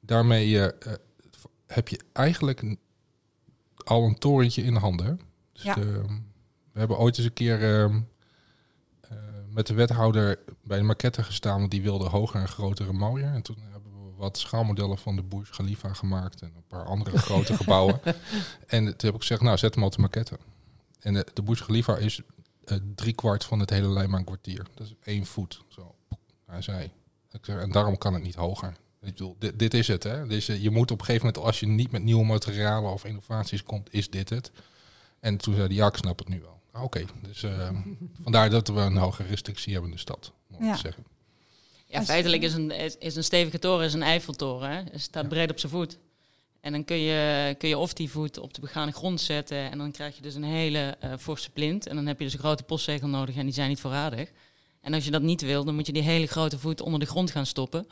daarmee eh, eh, heb je eigenlijk al een torentje in de handen. Dus Ja. de, ehm, we hebben ooit eens een keer ehm, eh, met de wethouder bij de maquette gestaan, want die wilde hoger en groter en mooier. En toen hebben we wat schaalmodellen van de Burj Khalifa gemaakt en een paar andere grote gebouwen. En toen heb ik gezegd, nou zet hem op de maquette. En de, de Burj Khalifa is eh, drie kwart van het hele Leiman-kwartier. Dat is één voet. Zo, hij zei. Ik zeg, en daarom kan het niet hoger. Ik bedoel, dit, dit is het. Hè? Dus, je moet op een gegeven moment, als je niet met nieuwe materialen of innovaties komt, is dit het. En toen zei hij, ja, ik snap het nu wel. Ah, Oké, dus eh, vandaar dat we een hoge restrictie hebben in de stad. Om Ja. te zeggen. Ja, feitelijk is een, is- is een stevige toren is een Eiffeltoren. Hè? Het staat breed op zijn voet. En dan kun je, kun je of die voet op de begane grond zetten. En dan krijg je dus een hele eh forse plint. En dan heb je dus een grote postzegel nodig en die zijn niet voorradig. En als je dat niet wil, dan moet je die hele grote voet onder de grond gaan stoppen.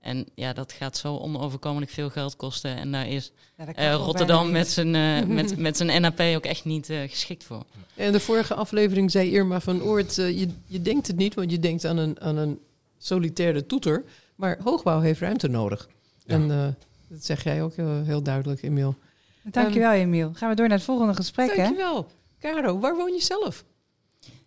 En ja, dat gaat zo onoverkomelijk veel geld kosten. En daar is Ja, eh, Rotterdam met zijn, eh, met, met zijn NAP ook echt niet eh, geschikt voor. In de vorige aflevering zei Irma van Oort, je, je denkt het niet, want je denkt aan een, aan een solitaire toeter. Maar hoogbouw heeft ruimte nodig. Ja. En eh, dat zeg jij ook heel, heel duidelijk, Emiel. Dankjewel, Emiel. Gaan we door naar het volgende gesprek, hè? Dankjewel. Caro, waar woon je zelf?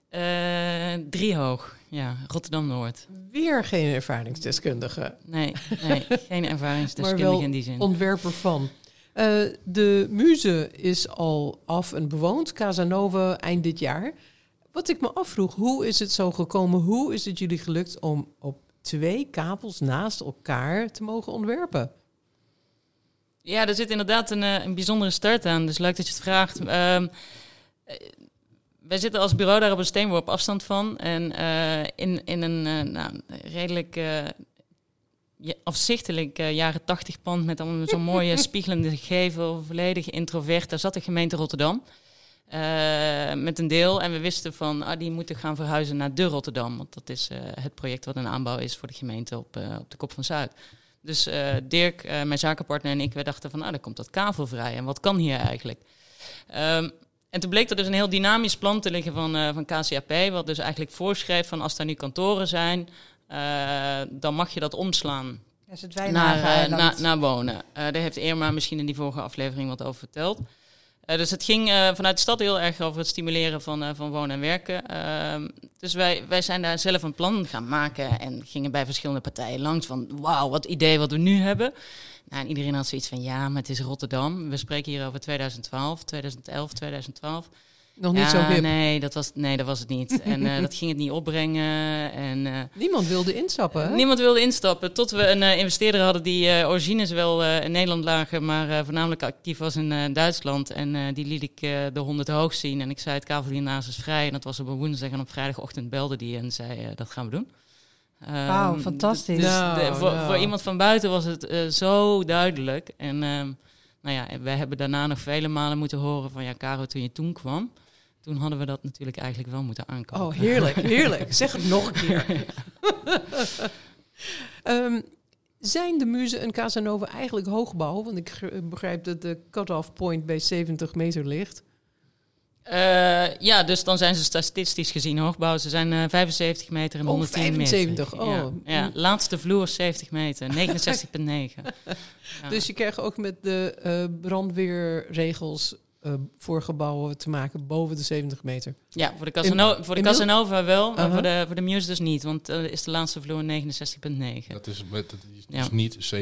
Eh driehoog, ja, Rotterdam-Noord. Weer geen ervaringsdeskundige, Nee, nee geen maar ervaringsdeskundige wel in die zin. ontwerper van. Eh, de muze is al af en bewoond, Casanova eind dit jaar. Wat ik me afvroeg, hoe is het zo gekomen? Hoe is het jullie gelukt om op twee kabels naast elkaar te mogen ontwerpen? Ja, er zit inderdaad een, eh, een bijzondere start aan. Dus leuk dat je het vraagt. Ehm, eh, wij zitten als bureau daar op een steenworp afstand van. En eh, in, in een eh, nou, redelijk eh, afzichtelijk jaren tachtig pand met zo'n mooie spiegelende gevel, volledig introvert. Daar zat de gemeente Rotterdam. met een deel. En we wisten van, ah, die moeten gaan verhuizen naar de Rotterdam. Want dat is het project wat een aanbouw is voor de gemeente op, op de Kop van Zuid. Dus Dirk, mijn zakenpartner en ik, we dachten van, ah, dan komt dat kavel vrij. En wat kan hier eigenlijk? Ehm, en toen bleek er dus een heel dynamisch plan te liggen van, eh, van KCAP, wat dus eigenlijk voorschreef van als daar nu kantoren zijn, eh, dan mag je dat omslaan naar, eh, naar, naar wonen. Daar heeft Irma misschien in die vorige aflevering wat over verteld. Eh, dus het ging eh, vanuit de stad heel erg over het stimuleren van, eh, van wonen en werken. Ehm, dus wij, wij zijn daar zelf een plan gaan maken en gingen bij verschillende partijen langs van wauw, wat idee wat we nu hebben. Nou, en iedereen had zoiets van ja, maar het is Rotterdam. We spreken hier over 2012, 2011, 2012. Nog niet ja, zo hip. Nee, dat was, nee, dat was het niet. En eh, dat ging het niet opbrengen. En, eh, Niemand wilde instappen, hè? Niemand wilde instappen. Tot we een eh, investeerder hadden die origines wel in Nederland lagen, maar voornamelijk actief was in Duitsland. En die liet ik de 100 hoog zien. En ik zei: Het kavel is vrij. En dat was op een woensdag. En op vrijdagochtend belde die en zei: Dat gaan we doen. Ehm, Wauw, fantastisch. Dus Nou, de- voor, nou. voor iemand van buiten was het zo duidelijk. En ehm, nou ja, wij hebben daarna nog vele malen moeten horen van ja, Caro, toen je toen kwam, toen hadden we dat natuurlijk eigenlijk wel moeten aankomen. Oh, heerlijk, heerlijk. Zeg het nog een keer. Ehm, zijn de Muze en Casanova eigenlijk hoogbouw? Want ik ge- begrijp dat de cut-off point bij 70 meter ligt. Eh, ja, dus dan zijn ze statistisch gezien hoogbouw. Ze zijn eh, 75 meter en Oh, 110 75, meter. oh. Ja, ja, laatste vloer 70 meter, 69,9. Ja. Dus je krijgt ook met de eh, brandweerregels eh, voor gebouwen te maken boven de 70 meter. Ja, voor de, Casano voor de Casanova wel, maar Uh-huh. voor, de, voor de Muse dus niet. Want uh, is de laatste vloer 69,9. Dat is, met, dat is Ja. dus niet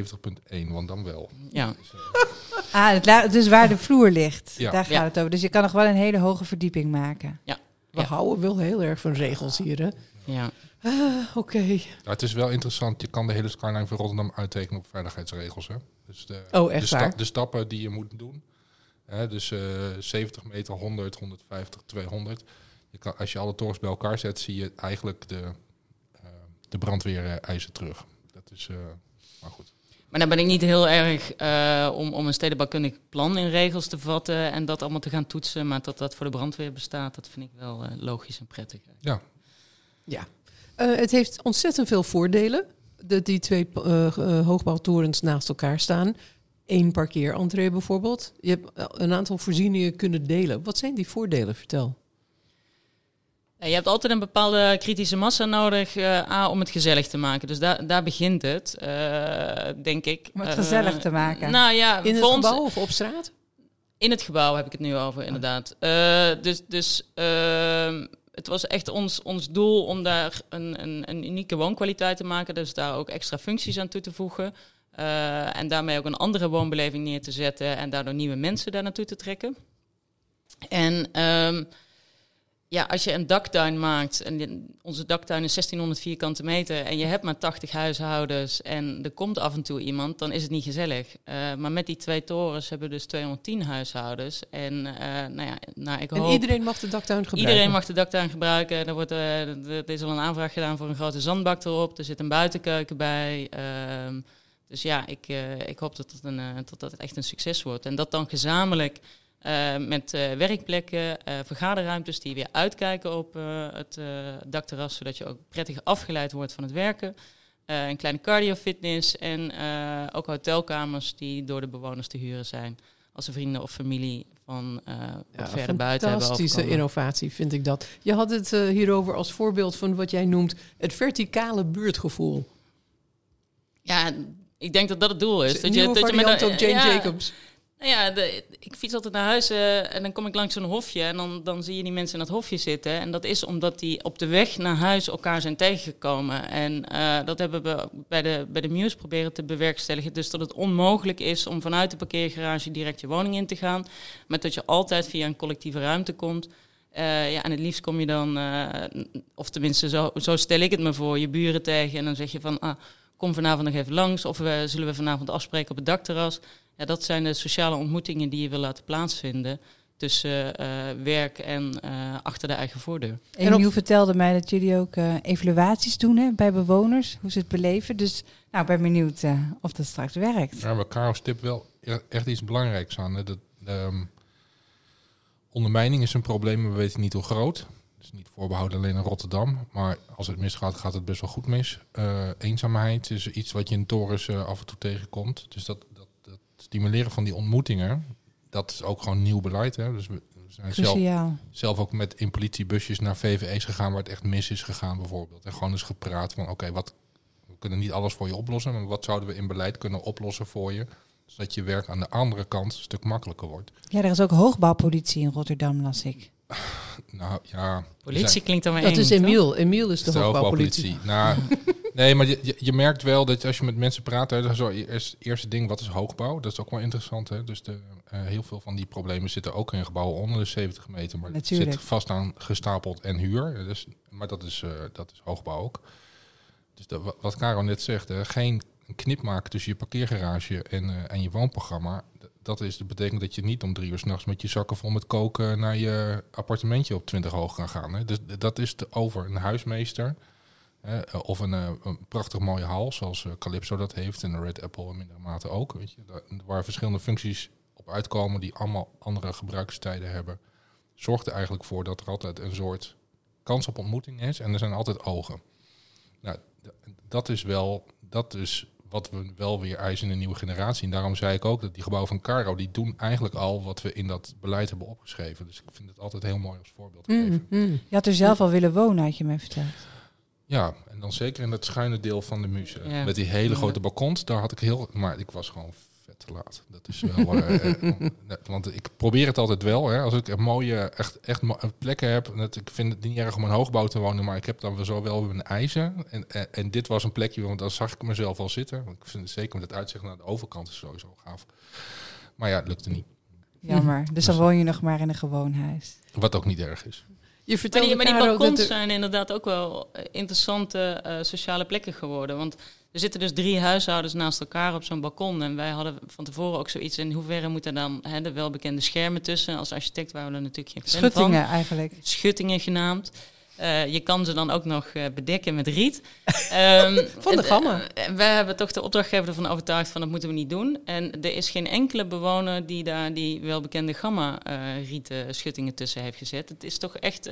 70.1, want dan wel. Ja. Dus, eh, Ah, het dus waar de vloer ligt, Ja. daar gaat Ja. het over. Dus je kan nog wel een hele hoge verdieping maken. We Ja. houden wel heel erg van regels hier, hè? ja. Ah, Oké. het is wel interessant, je kan de hele skyline van Rotterdam uittekenen op veiligheidsregels. Hè? Dus de, Oh, echt de, sta- waar? de stappen die je moet doen. Hè? Dus eh 70 meter, 100, 150, 200. Je kan, als je alle torens bij elkaar zet, zie je eigenlijk de, eh de brandweereisen terug. Dat is, eh, maar goed. Maar dan ben ik niet heel erg eh, om, om een stedenbouwkundig plan in regels te vatten en dat allemaal te gaan toetsen. Maar dat dat voor de brandweer bestaat, dat vind ik wel eh, logisch en prettig. Ja, Ja. Eh, het heeft ontzettend veel voordelen dat die twee eh, eh, hoogbouwtorens naast elkaar staan. Eén parkeerentree bijvoorbeeld. Je hebt eh, een aantal voorzieningen kunnen delen. Wat zijn die voordelen? Vertel. Je hebt altijd een bepaalde kritische massa nodig eh, A, om het gezellig te maken. Dus daar, daar begint het, eh, denk ik. Om het gezellig te maken. Nou ja, In het ons- gebouw of op straat? In het gebouw heb ik het nu over, inderdaad. Eh, dus dus ehm, het was echt ons, ons doel om daar een, een, een unieke woonkwaliteit te maken. Dus daar ook extra functies aan toe te voegen. Eh, en daarmee ook een andere woonbeleving neer te zetten. En daardoor nieuwe mensen daar naartoe te trekken. En ehm, ja, als je een daktuin maakt, en onze daktuin is 1600 vierkante meter, en je hebt maar 80 huishoudens en er komt af en toe iemand, dan is het niet gezellig. Eh, maar met die twee torens hebben we dus 210 huishoudens. En eh, nou ja, nou, ik En hoop... iedereen mag de daktuin gebruiken? Iedereen mag de daktuin gebruiken. Er, wordt, er is al een aanvraag gedaan voor een grote zandbak erop. Er zit een buitenkeuken bij. Ehm, dus ja, ik, eh, ik hoop dat het, een, eh, dat dat echt een succes wordt. En dat dan gezamenlijk eh, met werkplekken, vergaderruimtes die weer uitkijken op het dakterras, zodat je ook prettig afgeleid wordt van het werken. Een kleine cardio-fitness en ook hotelkamers die door de bewoners te huren zijn. Als ze vrienden of familie van Ja, verder buiten hebben fantastische innovatie vind ik dat. Je had het hierover als voorbeeld van wat jij noemt het verticale buurtgevoel. Ja, ik denk dat dat het doel is. Een Dat je, dat je met een- op Jane ja, Jacobs. Nou ja, de, ik fiets altijd naar huis eh, en dan kom ik langs zo'n hofje en dan, dan zie je die mensen in dat hofje zitten. En dat is omdat die op de weg naar huis elkaar zijn tegengekomen. En eh, dat hebben we bij de, bij de Muse proberen te bewerkstelligen. Dus dat het onmogelijk is om vanuit de parkeergarage direct je woning in te gaan. Maar dat je altijd via een collectieve ruimte komt. Eh, ja, en het liefst kom je dan, of tenminste zo, zo stel ik het me voor, je buren tegen. En dan zeg je van, ah, kom vanavond nog even langs. Of we, zullen we vanavond afspreken op het dakterras. Ja, dat zijn de sociale ontmoetingen die je wil laten plaatsvinden. tussen eh, werk en eh, achter de eigen voordeur. En op- vertelde mij dat jullie ook eh, evaluaties doen hè, bij bewoners, hoe ze het beleven. Dus nou, ik ben benieuwd of dat straks werkt. Ja, maar Caro stipt wel e- echt iets belangrijks aan. Hè. Dat, ehm, ondermijning is een probleem, maar we weten niet hoe groot. Is niet voorbehouden alleen in Rotterdam. Maar als het misgaat, gaat het best wel goed mis. Eh, eenzaamheid is iets wat je in torens eh, af en toe tegenkomt. Dus dat, dat, dat stimuleren van die ontmoetingen, dat is ook gewoon nieuw beleid. Hè. Dus we, zijn zelf, Cruciaal. zelf ook met in politiebusjes naar VVE's gegaan waar het echt mis is gegaan bijvoorbeeld. En gewoon eens gepraat van oké, wat we kunnen niet alles voor je oplossen, maar wat zouden we in beleid kunnen oplossen voor je, zodat je werk aan de andere kant een stuk makkelijker wordt. Ja, er is ook hoogbouwpolitie in Rotterdam, las ik. Nou ja, Politie klinkt dan weer Dat eng, is? Emiel. Emiel is de hoogbouwpolitie. Nou, nee, maar je, je, je merkt wel dat als je met mensen praat, hè, is zo eerst eerste ding, wat is hoogbouw? Dat is ook wel interessant. Hè? Dus de, eh, heel veel van die problemen zitten ook in gebouwen onder de 70 meter, maar het Natuurlijk. zit vast aan gestapeld en huur. Dus, maar dat is, eh, dat is hoogbouw ook. Dus wat Caro net zegt, hè, geen knip maken tussen je parkeergarage en, eh, en je woonprogramma. Dat is, dat betekent dat je niet om drie uur s'nachts met je zakken vol met koken naar je appartementje op 20 hoog kan gaan. Hè. Dus dat is te over een huismeester. hè, of een, eh, een prachtig mooie hal, zoals eh, Calypso dat heeft en Red Apple in mindere mate ook. Weet je, waar verschillende functies op uitkomen die allemaal andere gebruikstijden hebben. Zorgt er eigenlijk voor dat er altijd een soort kans op ontmoeting is en er zijn altijd ogen. Nou, dat is wel, dat is wat we wel weer eisen in een nieuwe generatie. En daarom zei ik ook dat die gebouwen van Caro, die doen eigenlijk al wat we in dat beleid hebben opgeschreven. Dus ik vind het altijd heel mooi als voorbeeld te geven. Mm, mm. Je had er zelf al willen wonen, had je me verteld. Ja, en dan zeker in het schuine deel van de muze. Ja. Met die hele Ja. grote balkons, daar had ik heel... Maar ik was gewoon te laat. Dat is wel... eh, eh, want ik probeer het altijd wel. Hè, als ik een mooie, echt, echt plekken heb... Dat, ik vind het niet erg om een hoogbouw te wonen... maar ik heb dan wel zo wel mijn eisen. En, en, en dit was een plekje, want dan zag ik mezelf al zitten. Want ik vind het zeker met het uitzicht naar de overkant is sowieso gaaf. Maar ja, het lukte niet. Jammer. Dus dan woon je nog maar in een gewoon huis. Wat ook niet erg is. Je Maar vertelde die, maar die Caro dat balkons er- zijn inderdaad ook wel eh, interessante eh, sociale plekken geworden. Want er zitten dus drie huishoudens naast elkaar op zo'n balkon. En wij hadden van tevoren ook zoiets. In hoeverre moeten dan hè, de welbekende schermen tussen? Als architect waren we er natuurlijk geen fan van. Schuttingen eigenlijk. Schuttingen genaamd. Eh, je kan ze dan ook nog eh, bedekken met riet. Ehm, Van de gamma. eh, wij hebben toch de opdrachtgever ervan overtuigd van dat moeten we niet doen. En er is geen enkele bewoner die daar die welbekende gamma-rieten schuttingen tussen heeft gezet. Het is toch echt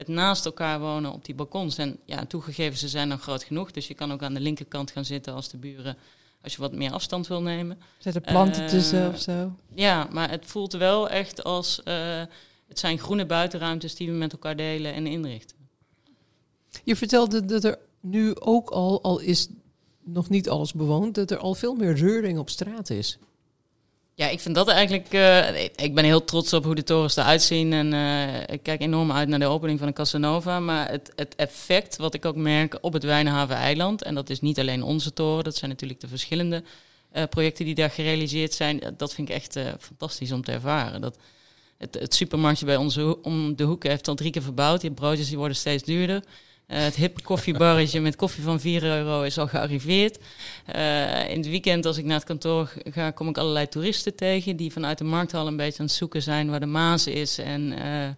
het naast elkaar wonen op die balkons. En ja, toegegeven, ze zijn dan groot genoeg. Dus je kan ook aan de linkerkant gaan zitten als de buren... als je wat meer afstand wil nemen. Zet er planten Eh, tussen of zo. Ja, maar het voelt wel echt als... eh, het zijn groene buitenruimtes die we met elkaar delen en inrichten. Je vertelde dat er nu ook al, al is nog niet alles bewoond, dat er al veel meer reuring op straat is. Ja, ik vind dat eigenlijk. eh, ik- ben heel trots op hoe de torens eruit zien. En eh, ik kijk enorm uit naar de opening van de Casanova. Maar het, het effect wat ik ook merk op het Wijnhaven-eiland. En dat is niet alleen onze toren, dat zijn natuurlijk de verschillende eh, projecten die daar gerealiseerd zijn. Dat vind ik echt fantastisch om te ervaren. Dat het, het supermarktje bij onze om de hoek heeft al drie keer verbouwd. Die broodjes die worden steeds duurder. Eh, het hippe koffiebarretje met koffie van 4 euro is al gearriveerd. Eh, in het weekend, als ik naar het kantoor ga, kom ik allerlei toeristen tegen die vanuit de markthal een beetje aan het zoeken zijn waar de Maas is. En eh,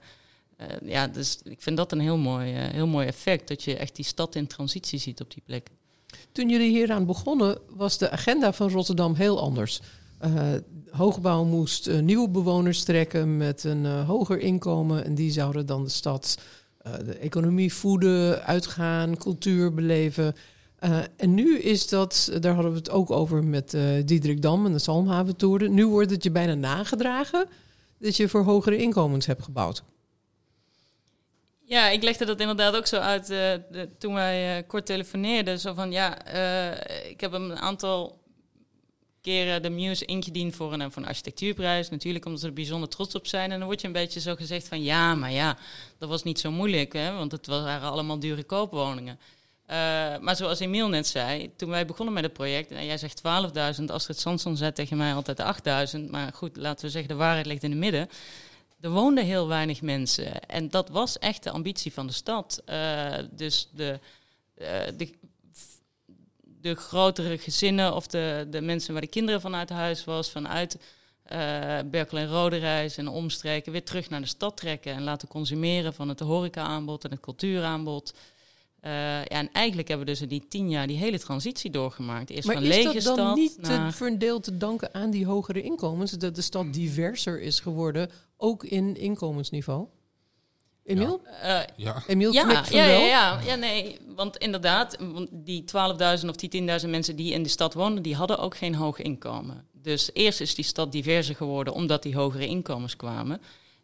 ja, dus ik vind dat een heel mooi, heel mooi effect, dat je echt die stad in transitie ziet op die plek. Toen jullie hieraan begonnen, was de agenda van Rotterdam heel anders. Hoogbouw moest nieuwe bewoners trekken met een hoger inkomen. En die zouden dan de stad, de economie voeden, uitgaan, cultuur beleven. Eh, en nu is dat, daar hadden we het ook over met eh Diederik Dam en de Salmhaventoren. Nu wordt het je bijna nagedragen dat je voor hogere inkomens hebt gebouwd. Ja, ik legde dat inderdaad ook zo uit eh, toen wij eh, kort telefoneerden. Zo van, ja, eh, ik heb een aantal keren de Muse ingediend voor een, voor een architectuurprijs. Natuurlijk omdat ze er bijzonder trots op zijn. En dan word je een beetje zo gezegd van, ja, maar ja, dat was niet zo moeilijk. Hè, want het waren allemaal dure koopwoningen. Eh, maar zoals Emiel net zei, toen wij begonnen met het project... en jij zegt 12.000, Astrid Sanson zei tegen mij altijd 8.000. Maar goed, laten we zeggen, de waarheid ligt in het midden. Er woonden heel weinig mensen. En dat was echt de ambitie van de stad. Eh, dus de, eh, de, de grotere gezinnen of de, de mensen waar de kinderen vanuit huis was, vanuit eh Berkel en Roderijs en omstreken weer terug naar de stad trekken en laten consumeren van het horeca-aanbod en het cultuuraanbod. Eh, ja, en eigenlijk hebben we dus in die tien jaar die hele transitie doorgemaakt. Eerst Maar van is lege dat dan stad niet naar... te, voor een deel te danken aan die hogere inkomens? Dat de stad diverser is geworden, ook in inkomensniveau? Emiel? Eh, Ja, Emiel ja, ja, ja, ja, ja, nee. Want inderdaad, want die 12.000 of die 10.000 mensen die in de stad woonden, die hadden ook geen hoog inkomen. Dus eerst is die stad diverser geworden omdat die hogere inkomens kwamen.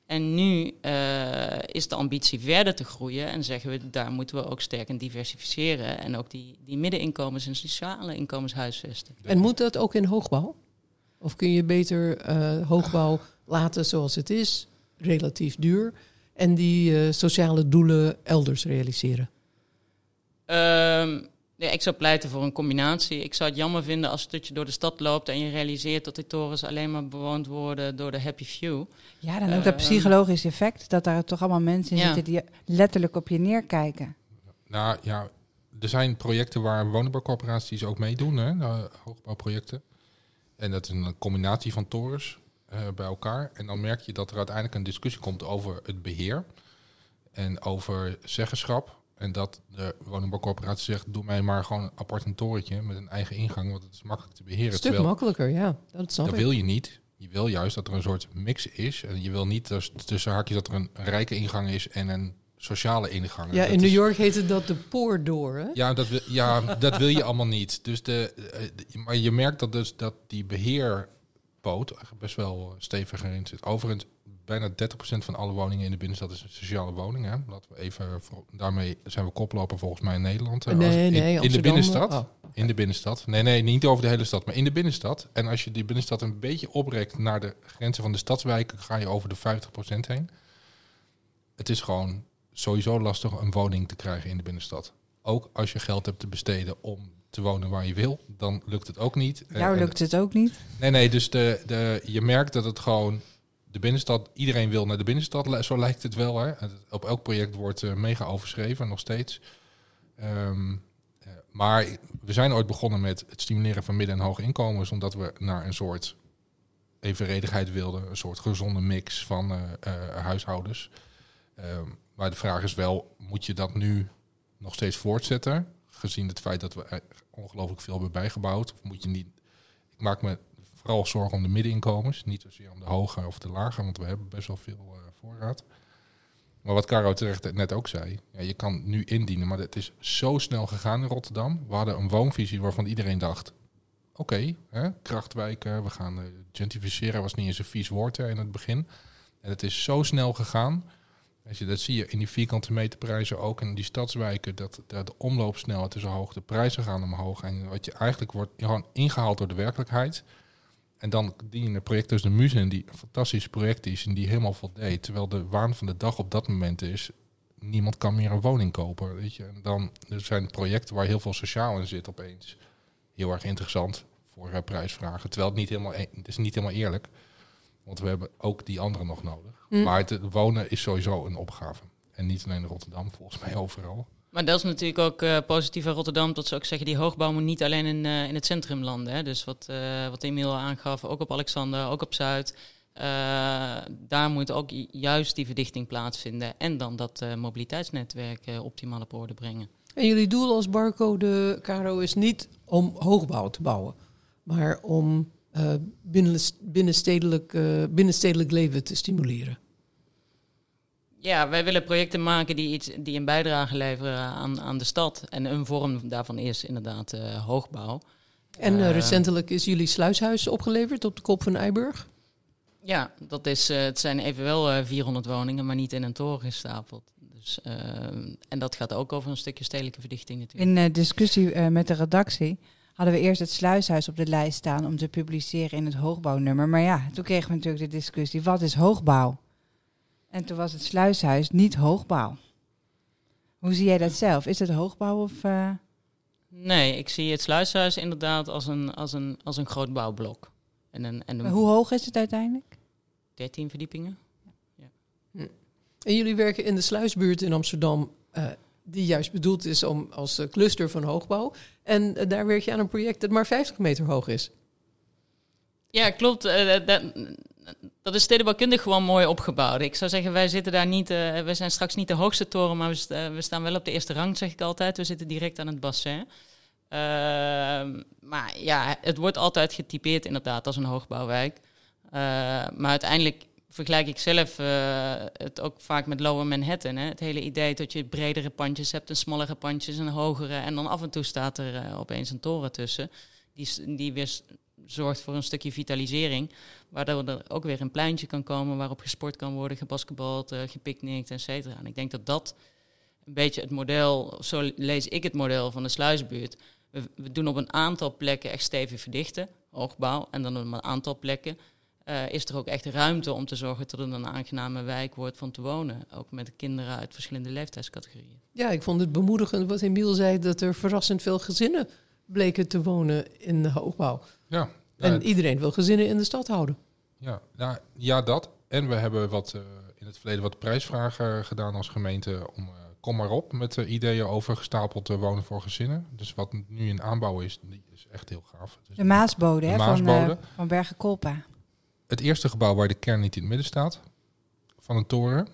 En nu eh, is de ambitie verder te groeien en zeggen we, daar moeten we ook sterk in diversificeren. En ook die, die middeninkomens en sociale inkomens huisvesten. En moet dat ook in hoogbouw? Of kun je beter eh, hoogbouw laten zoals het is, relatief duur, en die eh, sociale doelen elders realiseren? Ehm, ja, ik zou pleiten voor een combinatie. Ik zou het jammer vinden als een stukje door de stad loopt en je realiseert dat die torens alleen maar bewoond worden door de happy few. Ja, dan ook dat Ehm, psychologisch effect. Dat daar toch allemaal mensen in Ja. zitten die letterlijk op je neerkijken. nou ja, er zijn projecten waar woningbouwcorporaties ook meedoen, hè, de hoogbouwprojecten. En dat is een combinatie van torens eh, bij elkaar. En dan merk je dat er uiteindelijk een discussie komt over het beheer en over zeggenschap. En dat de woningbouwcorporatie zegt, doe mij maar gewoon een apart een torentje met een eigen ingang, want het is makkelijk te beheren. Een stuk Terwijl- makkelijker, ja. Dat Dat wil je niet. Je wil juist dat er een soort mix is. En je wil niet dus, tussen haakjes dat er een rijke ingang is en een sociale ingang. Ja, Dat in New is- York heette dat de poordoor, hè? Ja, dat, wil- ja, dat wil je allemaal niet. Dus de, eh, de- maar je merkt dat, dus, dat die beheerpoot best wel stevig erin zit. Overigens, bijna 30% van alle woningen in de binnenstad is een sociale woning. Hè? Laten we even, daarmee zijn we koploper volgens mij in Nederland. hè. Als- Nee, in, nee, in de Amsterdam, binnenstad. oh. In de binnenstad. Nee, nee, niet over de hele stad, maar in de binnenstad. En als je die binnenstad een beetje oprekt naar de grenzen van de stadswijken, ga je over de 50% heen. Het is gewoon sowieso lastig een woning te krijgen in de binnenstad. Ook als je geld hebt te besteden om te wonen waar je wil, dan lukt het ook niet. Eh, Jou en- lukt het ook niet. Nee, nee, dus de, de, je merkt dat het gewoon de binnenstad, iedereen wil naar de binnenstad, zo lijkt het wel. Hè? Op elk project wordt eh, mega overschreven, nog steeds. Ehm, eh, maar we zijn ooit begonnen met het stimuleren van midden- en hoge inkomens, omdat we naar een soort evenredigheid wilden, een soort gezonde mix van eh, huishoudens. Ehm, maar de vraag is wel, moet je dat nu nog steeds voortzetten, gezien het feit dat we ongelooflijk veel hebben bijgebouwd? Of moet je niet... Ik maak me vooral zorgen om de middeninkomens, niet zozeer om de hoge of de lage, want we hebben best wel veel eh, voorraad. Maar wat Caro terecht net ook zei, ja, je kan nu indienen, maar het is zo snel gegaan in Rotterdam. We hadden een woonvisie waarvan iedereen dacht, oké, hè, krachtwijken, we gaan eh, gentrificeren, was niet eens een vies woord in het begin. En het is zo snel gegaan. Als je, dat zie je in die vierkante meterprijzen ook in die stadswijken, dat, dat de omloopsnelheid is hoog, de prijzen gaan omhoog. En wat je eigenlijk wordt gewoon ingehaald door de werkelijkheid. En dan dien je een project als de Muzen, die een fantastisch project is en die helemaal voldeed. Terwijl de waan van de dag op dat moment is, niemand kan meer een woning kopen. Weet je? En dan er zijn projecten waar heel veel sociaal in zit opeens. Heel erg interessant voor eh, prijsvragen. Terwijl het niet helemaal, e- het is niet helemaal eerlijk. Want we hebben ook die anderen nog nodig. Hm. Maar het, wonen is sowieso een opgave. En niet alleen in Rotterdam, volgens mij overal. Maar dat is natuurlijk ook eh, positief aan Rotterdam, dat ze ook zeggen, die hoogbouw moet niet alleen in, eh, in het centrum landen. Hè. Dus wat, eh wat Emiel aangaf, ook op Alexander, ook op Zuid. Eh, daar moet ook ju- juist die verdichting plaatsvinden. En dan dat eh, mobiliteitsnetwerk eh, optimaal op orde brengen. En jullie doel als barcode, Caro, is niet om hoogbouw te bouwen, maar om eh, binnen, binnenstedelijk, eh, binnenstedelijk leven te stimuleren. Ja, wij willen projecten maken die, iets, die een bijdrage leveren aan, aan de stad. En een vorm daarvan is inderdaad eh, hoogbouw. En recentelijk is jullie sluishuis opgeleverd op de kop van Eiburg. Ja, dat is, eh, het zijn evenwel eh 400 woningen, maar niet in een toren gestapeld. Dus, en dat gaat ook over een stukje stedelijke verdichting natuurlijk. In discussie eh, met de redactie hadden we eerst het sluishuis op de lijst staan om te publiceren in het hoogbouwnummer. Maar ja, toen kregen we natuurlijk de discussie, wat is hoogbouw? En toen was het sluishuis niet hoogbouw. Hoe zie jij dat zelf? Is het hoogbouw of... eh, Nee, ik zie het sluishuis inderdaad als een, als een, als een groot bouwblok. En, een, en een hoe hoog is het uiteindelijk? 13 verdiepingen. En jullie werken in de sluisbuurt in Amsterdam, eh, die juist bedoeld is om als eh, cluster van hoogbouw. En eh, daar werk je aan een project dat maar 50 meter hoog is. Ja, klopt. Eh, dat, dat is stedenbouwkundig gewoon mooi opgebouwd. Ik zou zeggen, wij zitten daar niet. eh, we zijn straks niet de hoogste toren, maar we, we staan wel op de eerste rang, zeg ik altijd. We zitten direct aan het bassin. Ehm, maar ja, het wordt altijd getypeerd inderdaad als een hoogbouwwijk. Maar uiteindelijk vergelijk ik zelf eh, het ook vaak met Lower Manhattan. Hè? Het hele idee dat je bredere pandjes hebt en smallere pandjes en hogere. En dan af en toe staat er eh, opeens een toren tussen. Die, die weer zorgt voor een stukje vitalisering. Waardoor er ook weer een pleintje kan komen waarop gesport kan worden, gebasketbald, eh gepicnict, et cetera. En ik denk dat dat een beetje het model, zo lees ik het model van de sluisbuurt. We, we doen op een aantal plekken echt stevig verdichten, hoogbouw. En dan op een aantal plekken eh, is er ook echt ruimte om te zorgen dat het een aangename wijk wordt van te wonen. Ook met kinderen uit verschillende leeftijdscategorieën. Ja, ik vond het bemoedigend wat Emiel zei, dat er verrassend veel gezinnen bleken te wonen in de hoogbouw. Ja, En ja, iedereen wil gezinnen in de stad houden. ja, ja, ja, dat. En we hebben wat, eh, in het verleden wat prijsvragen gedaan als gemeente om... eh, Kom maar op met eh, ideeën over gestapeld eh, wonen voor gezinnen. Dus wat nu in aanbouw is, die is echt heel gaaf. Dus De Maasbode, De hè, van, Maasbode. eh, van Bergen Kolpa. Het eerste gebouw waar de kern niet in het midden staat van een toren.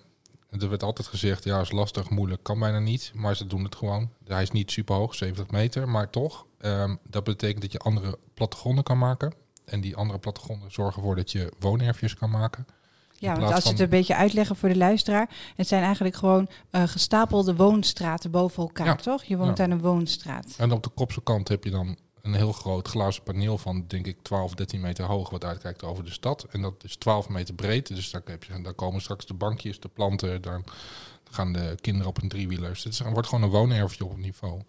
En Er werd altijd gezegd, ja, is lastig, moeilijk, kan bijna niet. Maar ze doen het gewoon. Hij is niet super hoog, 70 meter, maar toch. ehm, dat betekent dat je andere plattegronden kan maken. En die andere plattegronden zorgen ervoor dat je woonerfjes kan maken. Ja, want als je het een beetje uitleggen voor de luisteraar. Het zijn eigenlijk gewoon eh, gestapelde woonstraten boven elkaar, Ja. toch? Je woont Ja. aan een woonstraat. En op de kopse kant heb je dan een heel groot glazen paneel van, denk ik, 12, 13 meter hoog, wat uitkijkt over de stad. En dat is 12 meter breed. Dus daar, heb je, daar komen straks de bankjes, de planten, daar gaan de kinderen op hun driewieler. Het wordt gewoon een woonerfje op niveau.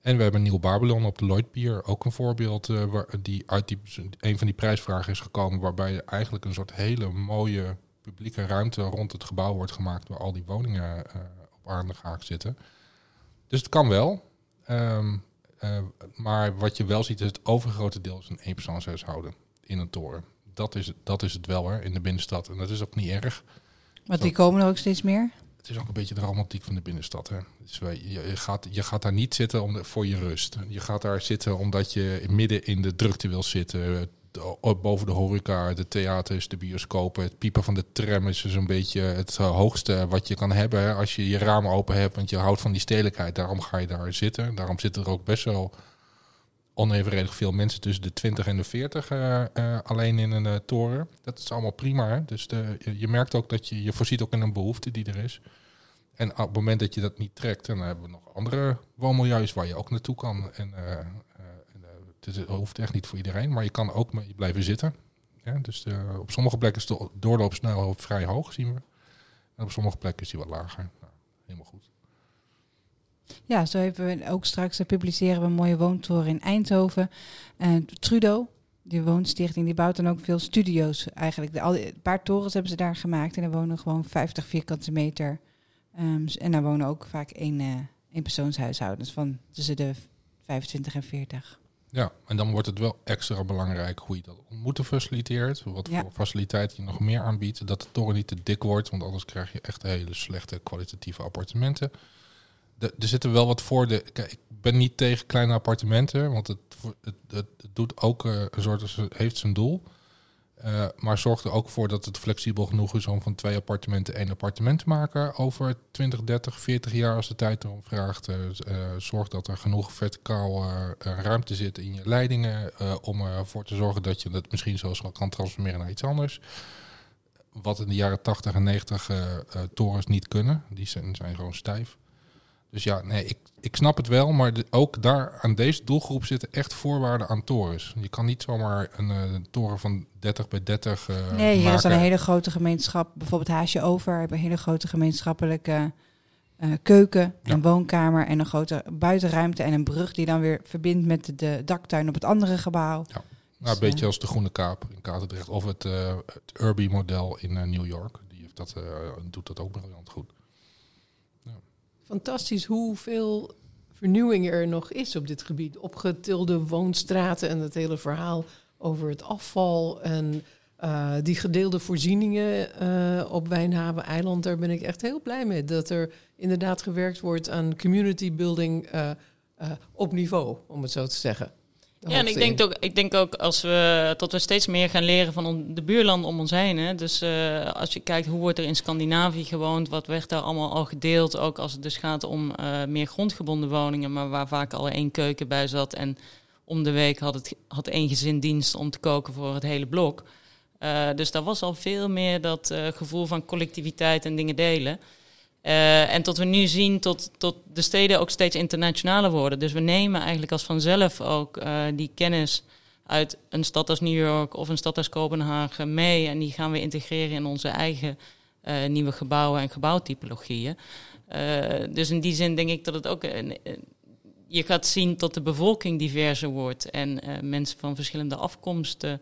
En we hebben Nieuw Babylon op de Lloydpier, ook een voorbeeld eh, waar, die uit die, een van die prijsvragen is gekomen, waarbij eigenlijk een soort hele mooie publieke ruimte rond het gebouw wordt gemaakt, waar al die woningen eh, op aan de haak zitten. Dus het kan wel. Ehm, eh, maar wat je wel ziet is het overgrote deel is een eenpersoonshuishouden in een toren. Dat is, dat is het wel hè, in de binnenstad. En dat is ook niet erg. Want Zo. die komen er ook steeds meer. Het is ook een beetje de romantiek van de binnenstad. Hè. Dus je, je, gaat, je gaat daar niet zitten om de- voor je rust. Je gaat daar zitten omdat je midden in de drukte wil zitten. Op- boven de horeca, de theaters, de bioscopen. Het piepen van de tram is dus een beetje het eh, hoogste wat je kan hebben. Als je je ramen open hebt, want je houdt van die stedelijkheid. Daarom ga je daar zitten. Daarom zitten er ook best wel onevenredig veel mensen tussen de 20 en de 40 eh, eh, alleen in een eh, toren. Dat is allemaal prima. Dus de, je, merkt ook dat je, je voorziet ook in een behoefte die er is. En op het moment dat je dat niet trekt, dan hebben we nog andere woonmilieus waar je ook naartoe kan. En, eh, eh, eh, het hoeft echt niet voor iedereen, maar je kan ook blijven zitten. Ja, dus de- op sommige plekken is de doorloopsnelheid vrij hoog, zien we. En op sommige plekken is die wat lager. Nou, helemaal goed. Ja, zo hebben we ook straks eh, publiceren we een mooie woontoren in Eindhoven. En Trudeau, die woonstichting, die bouwt dan ook veel studio's eigenlijk. De, al, een paar torens hebben ze daar gemaakt en er wonen gewoon 50 vierkante meter. Ehm, en daar wonen ook vaak één, eh eenpersoonshuishoudens van tussen de 25 en 40. Ja, en dan wordt het wel extra belangrijk hoe je dat ontmoeten faciliteert. Wat Ja. voor faciliteit je nog meer aanbiedt. Dat de toren niet te dik wordt, want anders krijg je echt hele slechte kwalitatieve appartementen. De- er zitten wel wat voordelen. Kijk, ik ben niet tegen kleine appartementen, want het, voor- het, het, het doet ook eh, een soort, het heeft zijn doel. Eh, maar zorg er ook voor dat het flexibel genoeg is om van twee appartementen één appartement te maken over 20, 30, 40 jaar als de tijd erom vraagt. Eh, z- eh, zorg dat er genoeg verticaal eh, eh, ruimte zit in je leidingen eh, om ervoor te zorgen dat je het misschien zelfs kan transformeren naar iets anders. Wat in de jaren 80 en 90 eh, eh, torens niet kunnen. Die zijn gewoon stijf. Dus ja, nee, ik, ik snap het wel, maar de- ook daar aan deze doelgroep zitten echt voorwaarden aan torens. Je kan niet zomaar een, eh, een toren van 30 bij 30 eh nee, hier is maken. dan een hele grote gemeenschap. Bijvoorbeeld Haasje Over hebben een hele grote gemeenschappelijke eh, keuken en Ja. woonkamer. En een grote buitenruimte en een brug die dan weer verbindt met de, de daktuin op het andere gebouw. Nou, Dus, een beetje als de Groene Kaap in Katendrecht. Of het, het Urby-model in eh, New York. Die heeft dat, doet dat ook briljant goed. Fantastisch hoeveel vernieuwing er nog is op dit gebied. Opgetilde woonstraten en het hele verhaal over het afval en eh, die gedeelde voorzieningen eh, op Wijnhaven Eiland. Daar ben ik echt heel blij mee. Dat er inderdaad gewerkt wordt aan community building eh, op niveau, om het zo te zeggen. Ja, en ik denk, ook, ik denk ook als we, dat we steeds meer gaan leren van on- de buurlanden om ons heen. Hè. Dus eh, als je kijkt hoe wordt er in Scandinavië gewoond, wat werd daar allemaal al gedeeld. Ook als het dus gaat om eh, meer grondgebonden woningen, maar waar vaak al één keuken bij zat. En om de week had, het, had één gezin dienst om te koken voor het hele blok. Eh, dus daar was al veel meer dat gevoel van collectiviteit en dingen delen. Eh, en tot we nu zien tot, tot de steden ook steeds internationaler worden. Dus we nemen eigenlijk als vanzelf ook eh, die kennis uit een stad als New York of een stad als Kopenhagen mee. En die gaan we integreren in onze eigen eh, nieuwe gebouwen en gebouwtypologieën. Dus in die zin denk ik dat het ook. je gaat zien dat de bevolking diverser wordt en mensen van verschillende afkomsten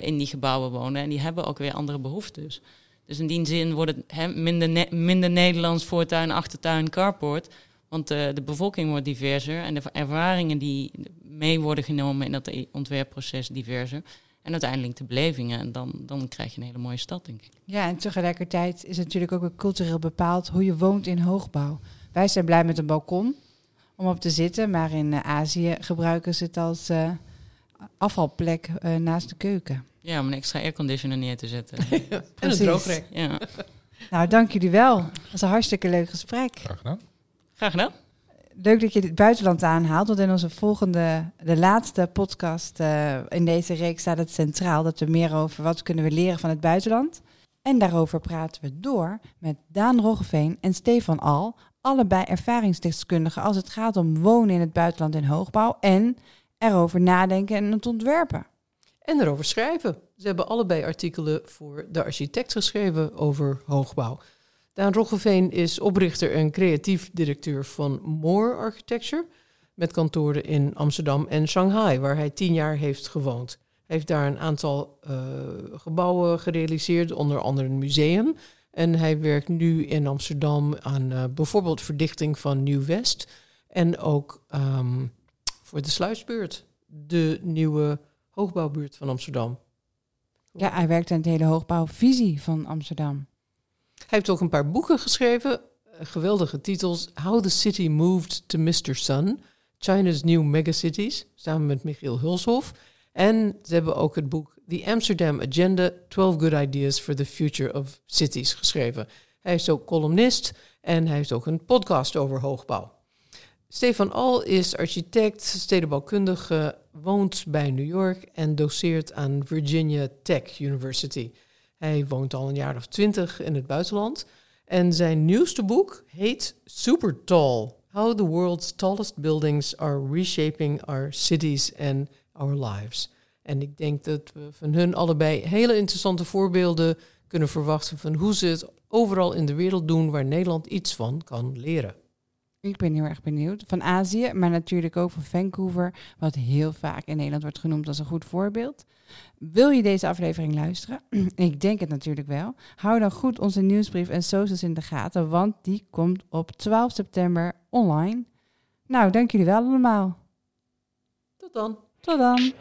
in die gebouwen wonen. En die hebben ook weer andere behoeftes. Dus in die zin wordt het minder, minder Nederlands voortuin, achtertuin, carport. Want eh, de bevolking wordt diverser en de ervaringen die mee worden genomen in dat ontwerpproces diverser. En uiteindelijk de belevingen. En dan, dan krijg je een hele mooie stad, denk ik. Ja, en tegelijkertijd is het natuurlijk ook cultureel bepaald hoe je woont in hoogbouw. Wij zijn blij met een balkon om op te zitten, maar in eh, Azië gebruiken ze het als eh, afvalplek naast de keuken. Ja, om een extra airconditioner neer te zetten. en een precies. droogrek. ja. Nou, dank jullie wel. Dat was een hartstikke leuk gesprek. Graag gedaan. Graag gedaan. Leuk dat je het buitenland aanhaalt, want in onze volgende, de laatste podcast eh, in deze reeks staat het centraal dat we meer over wat kunnen we leren van het buitenland. En daarover praten we door met Daan Roggeveen en Stefan Al, allebei ervaringsdeskundigen als het gaat om wonen in het buitenland in hoogbouw en erover nadenken en het ontwerpen. En erover schrijven. Ze hebben allebei artikelen voor de architect geschreven over hoogbouw. Daan Roggeveen is oprichter en creatief directeur van Moore Architecture. Met kantoren in Amsterdam en Shanghai, waar hij tien jaar heeft gewoond. Hij heeft daar een aantal eh, gebouwen gerealiseerd, onder andere een museum. En hij werkt nu in Amsterdam aan eh, bijvoorbeeld verdichting van Nieuw-West. En ook ehm, voor de Sluisbuurt, de nieuwe hoogbouwbuurt van Amsterdam. Ja, hij werkt aan het hele hoogbouwvisie van Amsterdam. Hij heeft ook een paar boeken geschreven, eh, geweldige titels. How the City Moved to Mr. Sun, China's New Megacities, samen met Michiel Hulshoff. En ze hebben ook het boek The Amsterdam Agenda, 12 Good Ideas for the Future of Cities geschreven. Hij is ook columnist en hij heeft ook een podcast over hoogbouw. Stefan Al is architect, stedenbouwkundige, woont bij New York en doseert aan Virginia Tech University. Hij woont al een jaar of twintig in het buitenland. En zijn nieuwste boek heet Super Tall: How the World's Tallest Buildings Are Reshaping Our Cities and Our Lives. En ik denk dat we van hun allebei hele interessante voorbeelden kunnen verwachten van hoe ze het overal in de wereld doen waar Nederland iets van kan leren. Ik ben heel erg benieuwd. Van Azië, maar natuurlijk ook van Vancouver, wat heel vaak in Nederland wordt genoemd als een goed voorbeeld. Wil je deze aflevering luisteren? Ik denk het natuurlijk wel. Hou dan goed onze nieuwsbrief en socials in de gaten, want die komt op 12 september online. Nou, dank jullie wel allemaal. Tot dan. Tot dan.